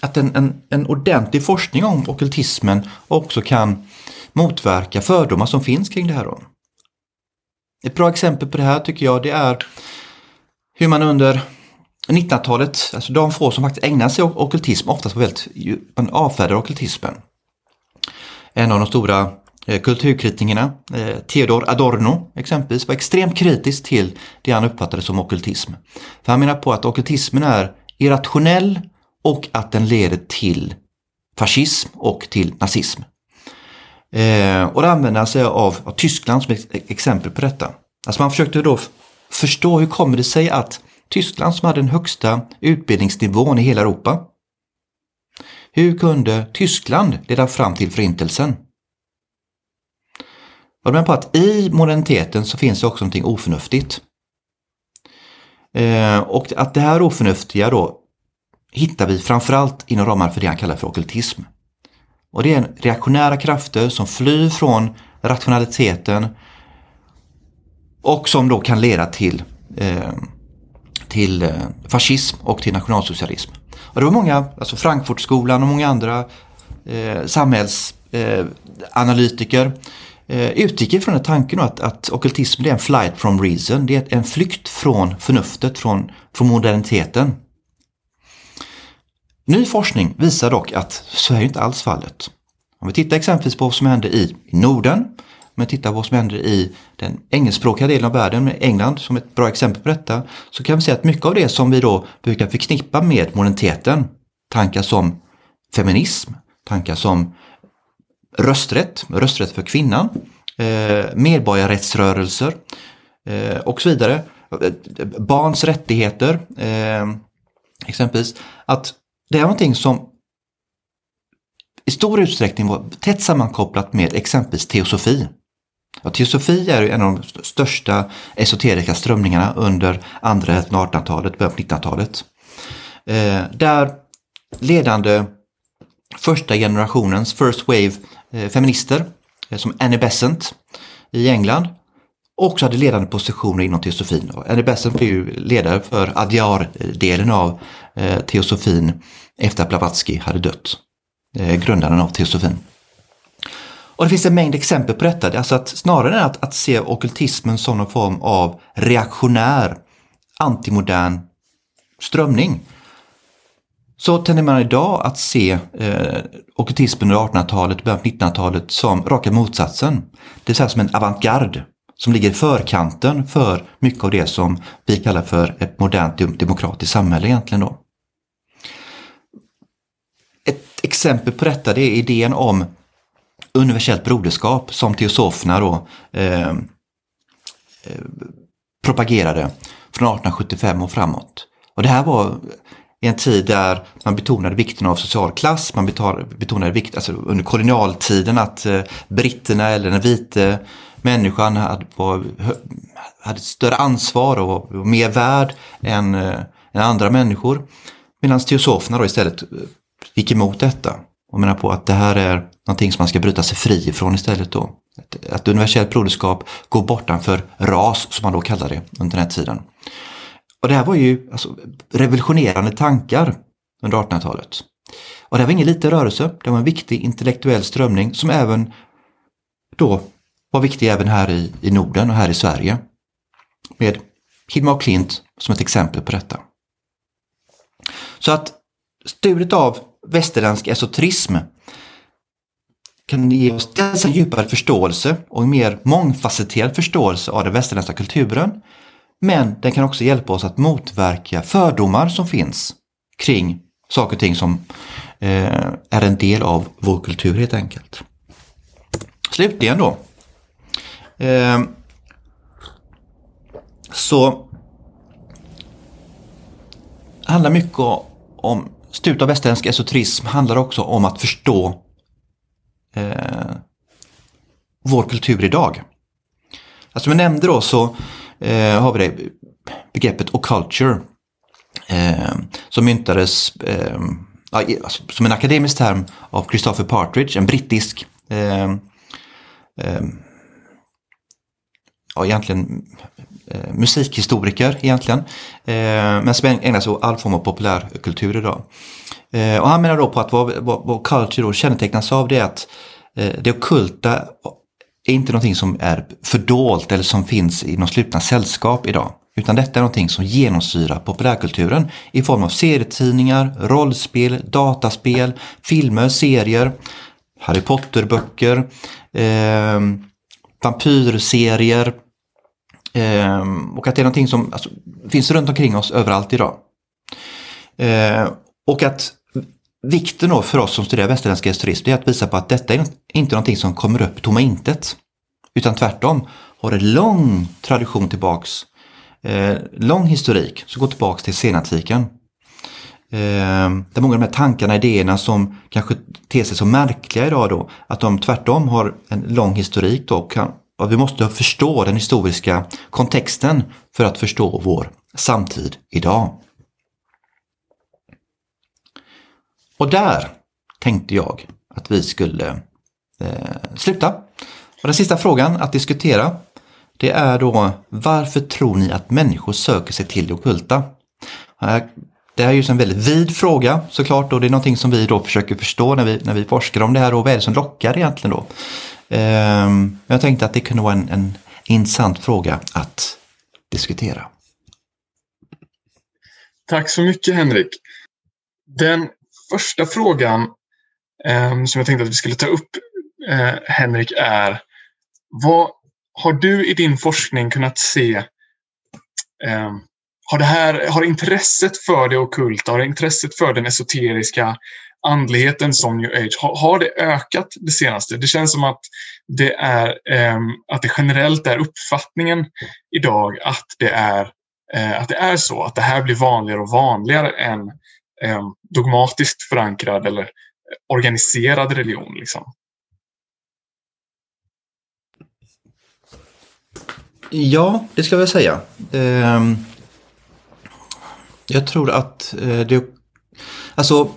att en, en, en ordentlig forskning om okultismen också kan motverka fördomar som finns kring det här. Ett bra exempel på det här tycker jag det är hur man under 1900-talet, alltså de få som faktiskt ägnar sig åt okultism, oftast på väldigt, man avfärdar okultismen. En av de stora eh, kulturkritikerna, eh, Theodor Adorno exempelvis, var extremt kritisk till det han uppfattade som okultism. För han menar på att okultismen är irrationell och att den leder till fascism och till nazism. Eh, och det använder sig av, av Tyskland som ett exempel på detta. Alltså man försökte då förstå hur kommer det sig att Tyskland som hade den högsta utbildningsnivån i hela Europa. Hur kunde Tyskland leda fram till förintelsen? Jag med på att i moderniteten så finns det också någonting oförnuftigt. Eh, och att det här oförnuftiga då hittar vi framförallt inom ramarna för det han kallar för okultism. Och det är reaktionära krafter som flyr från rationaliteten och som då kan leda till eh, till eh, fascism och till nationalsocialism. Och det var många, alltså Frankfurtskolan och många andra eh, samhällsanalytiker eh, eh, utgick ifrån den tanken att, att okultism är en flight from reason, det är en flykt från förnuftet, från, från moderniteten. Ny forskning visar dock att så är inte alls fallet. Om vi tittar exempelvis på vad som hände i Norden om vi tittar på vad som händer i den engelskspråkiga delen av världen, med England som ett bra exempel på detta, så kan vi se att mycket av det som vi då brukar förknippa med moderniteten, tankar som feminism, tankar som rösträtt, rösträtt för kvinnan, eh, medborgarrättsrörelser eh, och så vidare, eh, barns rättigheter, eh, exempelvis, att det är någonting som i stor utsträckning var tätt sammankopplat med exempelvis teosofi. Ja, teosofi är en av de största esoteriska strömningarna under andra hälften av 1800-talet, början på 1900-talet. Eh, där ledande första generationens first wave eh, feminister eh, som Annie Besant i England också hade ledande positioner inom teosofin. Annie Besant blev ju ledare för Adyar-delen av Eh, teosofin efter att Blavatsky hade dött, eh, grundaren av teosofin. Och det finns en mängd exempel på detta. Alltså att snarare än att, att se okultismen som någon form av reaktionär, antimodern strömning så tenderar man idag att se eh, okultismen under 1800-talet, och början på 1900-talet som raka motsatsen. Det vill säga som en avantgarde som ligger i förkanten för mycket av det som vi kallar för ett modernt demokratiskt samhälle egentligen då exempel på detta det är idén om universellt broderskap som teosoferna då eh, eh, propagerade från 1875 och framåt. Och det här var i en tid där man betonade vikten av social klass, man betonade vikten, alltså under kolonialtiden att eh, britterna eller den vite människan hade, var, hade större ansvar och var mer värd än, eh, än andra människor. Medan teosoferna då istället gick emot detta och menar på att det här är någonting som man ska bryta sig fri ifrån istället då. Att, att universellt broderskap går bortanför ras som man då kallar det under den här tiden. Och det här var ju alltså, revolutionerande tankar under 1800-talet. Och det här var ingen liten rörelse, det var en viktig intellektuell strömning som även då var viktig även här i, i Norden och här i Sverige. Med Hilma och Klint som ett exempel på detta. Så att studiet av västerländsk esoterism kan ge oss dels en djupare förståelse och en mer mångfacetterad förståelse av den västerländska kulturen. Men den kan också hjälpa oss att motverka fördomar som finns kring saker och ting som eh, är en del av vår kultur helt enkelt. Slutligen då. Eh, så handlar mycket om studiet av västerländsk esoterism handlar också om att förstå eh, vår kultur idag. Alltså, som jag nämnde då så eh, har vi det begreppet occulture eh, som myntades eh, alltså, som en akademisk term av Christopher Partridge, en brittisk eh, eh, ja, egentligen eh, musikhistoriker egentligen. Eh, men som ägnar sig åt all form av populärkultur idag. Eh, och han menar då på att vad, vad, vad culture då kännetecknas av det är att eh, det okulta är inte någonting som är fördolt eller som finns i någon slutna sällskap idag. Utan detta är någonting som genomsyrar populärkulturen i form av serietidningar, rollspel, dataspel, filmer, serier, Harry Potter-böcker, eh, vampyrserier, Eh, och att det är någonting som alltså, finns runt omkring oss överallt idag. Eh, och att vikten då för oss som studerar västerländsk historism är att visa på att detta är inte någonting som kommer upp tomma intet. Utan tvärtom har en lång tradition tillbaks, eh, lång historik som går tillbaks till senantiken. Eh, där många av de här tankarna, idéerna som kanske ter sig så märkliga idag då, att de tvärtom har en lång historik då kan, vi måste förstå den historiska kontexten för att förstå vår samtid idag. Och där tänkte jag att vi skulle eh, sluta. Och den sista frågan att diskutera det är då varför tror ni att människor söker sig till det okulta? Eh, det är ju en väldigt vid fråga såklart och det är någonting som vi då försöker förstå när vi, när vi forskar om det här och vad är det som lockar egentligen då? Ehm, jag tänkte att det kunde vara en, en intressant fråga att diskutera. Tack så mycket Henrik. Den första frågan eh, som jag tänkte att vi skulle ta upp eh, Henrik är vad har du i din forskning kunnat se eh, har, det här, har intresset för det okulta, har intresset för den esoteriska andligheten som new age, har, har det ökat det senaste? Det känns som att det, är, eh, att det generellt är uppfattningen idag att det är eh, att det är så, att det här blir vanligare och vanligare än eh, dogmatiskt förankrad eller eh, organiserad religion. Liksom. Ja, det ska jag säga. Ehm, jag tror att eh, det... Alltså,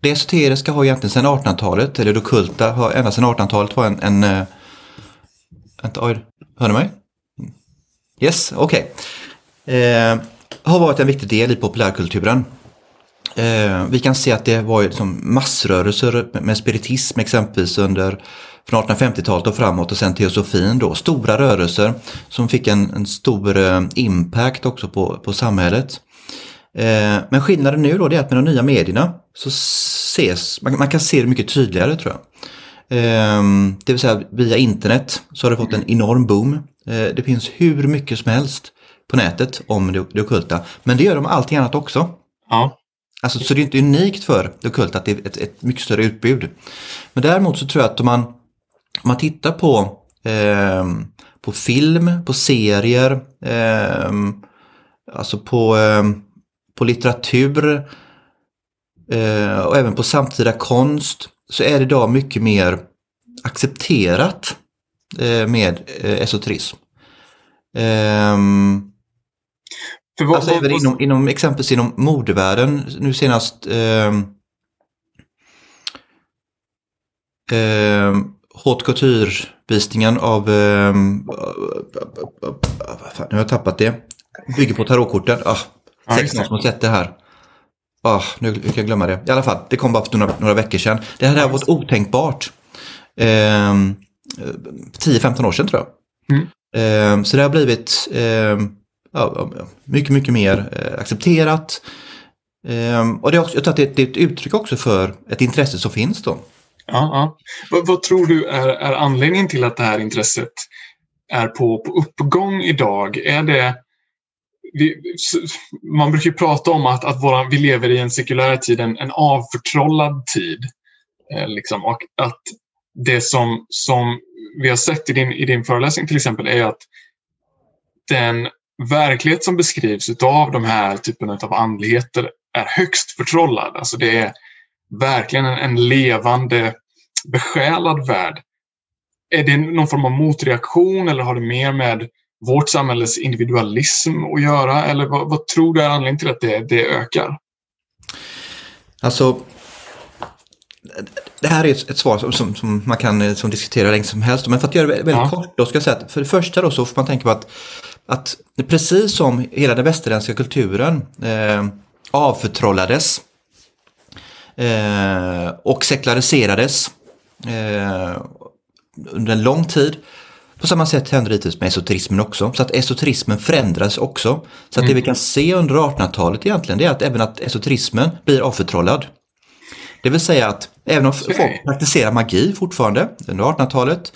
det esoteriska har egentligen sedan 1800-talet, eller det okulta har ända sedan 1800-talet var en... en äh, vänta, oj, hör ni mig? Yes, okej. Okay. Eh, har varit en viktig del i populärkulturen. Eh, vi kan se att det var liksom massrörelser med spiritism exempelvis under från 1850-talet och framåt och sen teosofin då. Stora rörelser som fick en, en stor eh, impact också på, på samhället. Eh, men skillnaden nu då är att med de nya medierna så ses, man, man kan se det mycket tydligare tror jag. Eh, det vill säga via internet så har det fått en enorm boom. Eh, det finns hur mycket som helst på nätet om det, det okulta. Men det gör de allting annat också. Ja. Alltså, så det är inte unikt för det ockulta att det är ett, ett, mycket större utbud. Men däremot så tror jag att om man, om man tittar på, eh, på film, på serier, eh, alltså på, eh, på litteratur eh, och även på samtida konst så är det idag mycket mer accepterat eh, med eh, esoterism. Um, vad, alltså vad, även vad, inom, inom, exempelvis inom modevärlden, nu senast eh, eh, Haute Couture-visningen av, eh, nu har jag tappat det, bygger på tarotkorten. Ah, sex som har sett det här. Ah, nu kan jag glömma det. I alla fall, det kom bara för några, några veckor sedan. Det här har varit otänkbart. Eh, 10-15 år sedan tror jag. Mm. Eh, så det har blivit eh, mycket, mycket mer eh, accepterat. Ehm, och det är också, jag tror att det är ett uttryck också för ett intresse som finns då. Ja, ja. Vad, vad, tror du är, är anledningen till att det här intresset är på, på uppgång idag? Är det vi, man brukar prata om att, att våra, vi lever i en sekulär tid, en, en avförtrollad tid. Eh, liksom, och att det som, som vi har sett i din, i din föreläsning till exempel är att den verklighet som beskrivs av de här typen av andligheter är högst förtrollad. Alltså det är verkligen en, en levande, besjälad värld. Är det någon form av motreaktion eller har det mer med vårt samhälles individualism att göra? Eller vad, vad tror du är anledningen till att det, det ökar? Alltså, det här är ett, ett svar som, som, som, man kan som diskutera länge som helst. Men för att göra det väldigt ja. kort då ska jag säga att för det första då så får man tänka på att att precis som hela den västerländska kulturen eh, avförtrollades eh, och sekulariserades eh, under en lång tid. På samma sätt händer det med esoterismen också. Så att esoterismen förändras också. Så att det vi kan se under 1800-talet egentligen det är att även att esoterismen blir avförtrollad. Det vill säga att även om folk praktiserar magi fortfarande under 1800-talet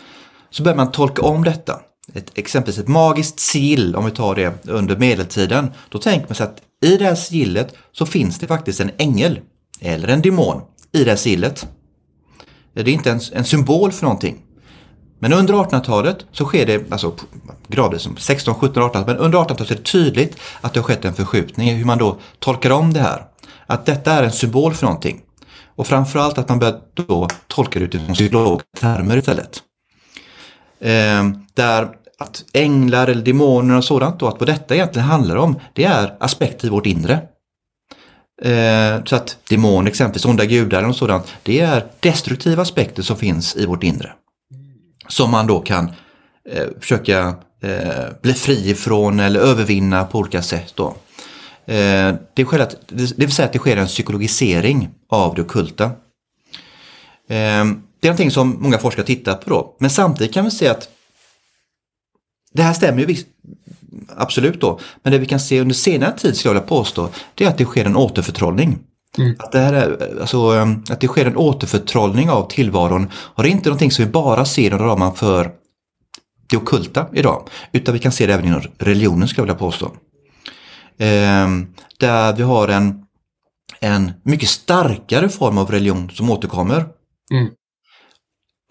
så börjar man tolka om detta ett, exempelvis ett magiskt sigill, om vi tar det under medeltiden, då tänker man sig att i det här sigillet så finns det faktiskt en ängel eller en demon i det här sigillet. Det är inte en, en symbol för någonting. Men under 1800-talet så sker det, alltså gradvis som 16, 17, 18, men under 1800-talet är det tydligt att det har skett en förskjutning i hur man då tolkar om det här. Att detta är en symbol för någonting. Och framförallt att man börjar då tolka det utifrån psykologiska termer istället. Eh, där att änglar eller demoner och sådant då, att vad detta egentligen handlar om, det är aspekter i vårt inre. Eh, så att demoner, exempelvis onda gudar och sådant, det är destruktiva aspekter som finns i vårt inre. Som man då kan eh, försöka eh, bli fri ifrån eller övervinna på olika sätt. Då. Eh, det, är att, det vill säga att det sker en psykologisering av det okulta. Eh, det är någonting som många forskare tittar på då. Men samtidigt kan vi se att det här stämmer ju visst, absolut då. Men det vi kan se under senare tid, skulle jag vilja påstå, det är att det sker en återförtrollning. Mm. Att, det här är, alltså, um, att det sker en återförtrollning av tillvaron. Är inte någonting som vi bara ser inom ramen för det okulta idag. Utan vi kan se det även inom religionen skulle jag vilja påstå. Ehm, där vi har en, en mycket starkare form av religion som återkommer. Mm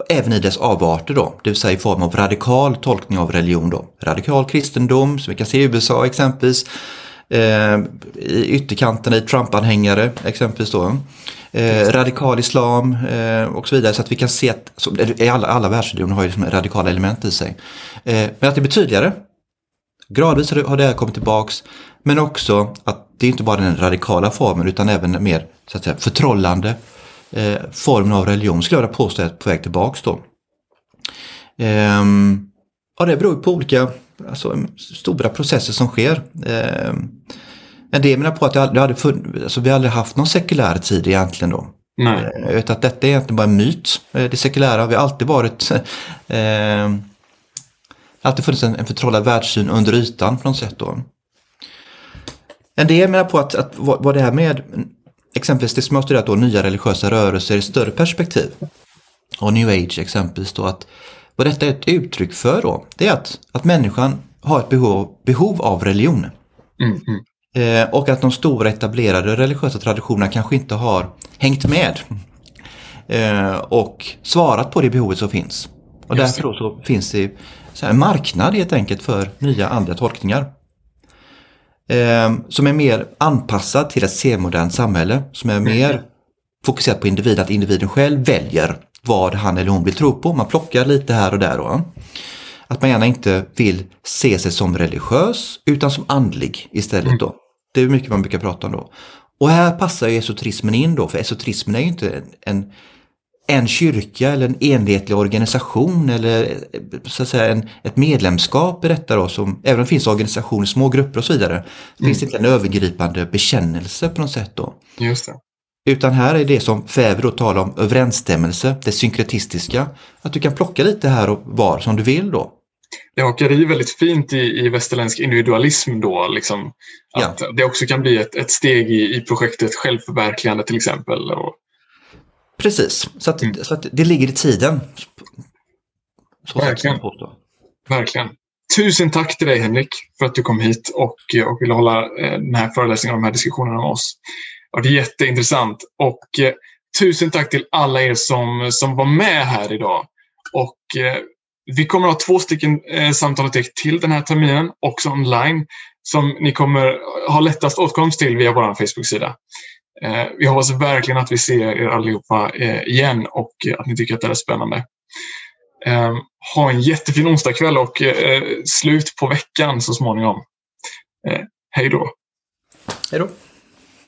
även i dess avarter då, det vill säga i form av radikal tolkning av religion då. Radikal kristendom, som vi kan se i USA exempelvis, eh, i ytterkanterna i Trump-anhängare exempelvis då. Eh, radikal islam eh, och så vidare så att vi kan se att så, alla, alla världsreligioner har ju liksom radikala element i sig. Eh, men att det blir tydligare. Gradvis har det här kommit tillbaks men också att det är inte bara den radikala formen utan även den mer så att säga, förtrollande eh, formen av religion skulle jag vilja påstå är på väg tillbaks då. Ehm, ja, det beror på olika alltså, stora processer som sker. Ehm, en del menar på att det hade funnits, alltså, vi aldrig haft någon sekulär tid egentligen då. Nej. Eh, utan att detta är egentligen bara en myt. Eh, det sekulära vi har alltid varit (laughs) eh, alltid funnits en, en förtrollad världssyn under ytan på något sätt då. En del menar på att, att vad, vad det här med exempelvis det som har studerat då, nya religiösa rörelser i större perspektiv. Och new age exempelvis då att vad detta är ett uttryck för då, det är att, att människan har ett behov, behov av religion. Mm, mm. Eh, och att de stora etablerade religiösa traditionerna kanske inte har hängt med. Eh, och svarat på det behovet som finns. Och Just därför så finns det så en marknad helt enkelt för nya andra tolkningar. Eh, som är mer anpassad till ett senmodernt samhälle. Som är mer fokuserat på individen, att individen själv väljer vad han eller hon vill tro på. Man plockar lite här och där. Då. Att man gärna inte vill se sig som religiös utan som andlig istället. Då. Det är mycket man brukar prata om då. Och här passar ju esoterismen in då, för esoterismen är ju inte en, en, en kyrka eller en enhetlig organisation eller så att säga en, ett medlemskap i detta då, som, även om det finns organisationer, små grupper och så vidare, finns det inte en övergripande bekännelse på något sätt då. Just det. Utan här är det som Fäver då talar om överensstämmelse, det synkretistiska. Att du kan plocka lite här och var som du vill då. Det hakar i väldigt fint i, i västerländsk individualism då. Liksom, att Ja. Det också kan bli ett, ett steg i, i projektet självförverkligande till exempel. Och, Precis, så att, Mm. så att det ligger i tiden. Så Verkligen. verkligen. Tusen tack till dig Henrik för att du kom hit och, och ville hålla eh, den här föreläsningen och de här diskussionerna med oss varit det är jätteintressant. Och eh, tusen tack till alla er som, som var med här idag. Och eh, vi kommer att ha två stycken eh, samtal och text till den här terminen, också online, som ni kommer ha lättast åtkomst till via vår Facebook-sida. Eh, vi hoppas verkligen att vi ser er allihopa eh, igen och eh, att ni tycker att det är spännande. Eh, ha en jättefin onsdagkväll och eh, slut på veckan så småningom. Eh, hej då! Hej då!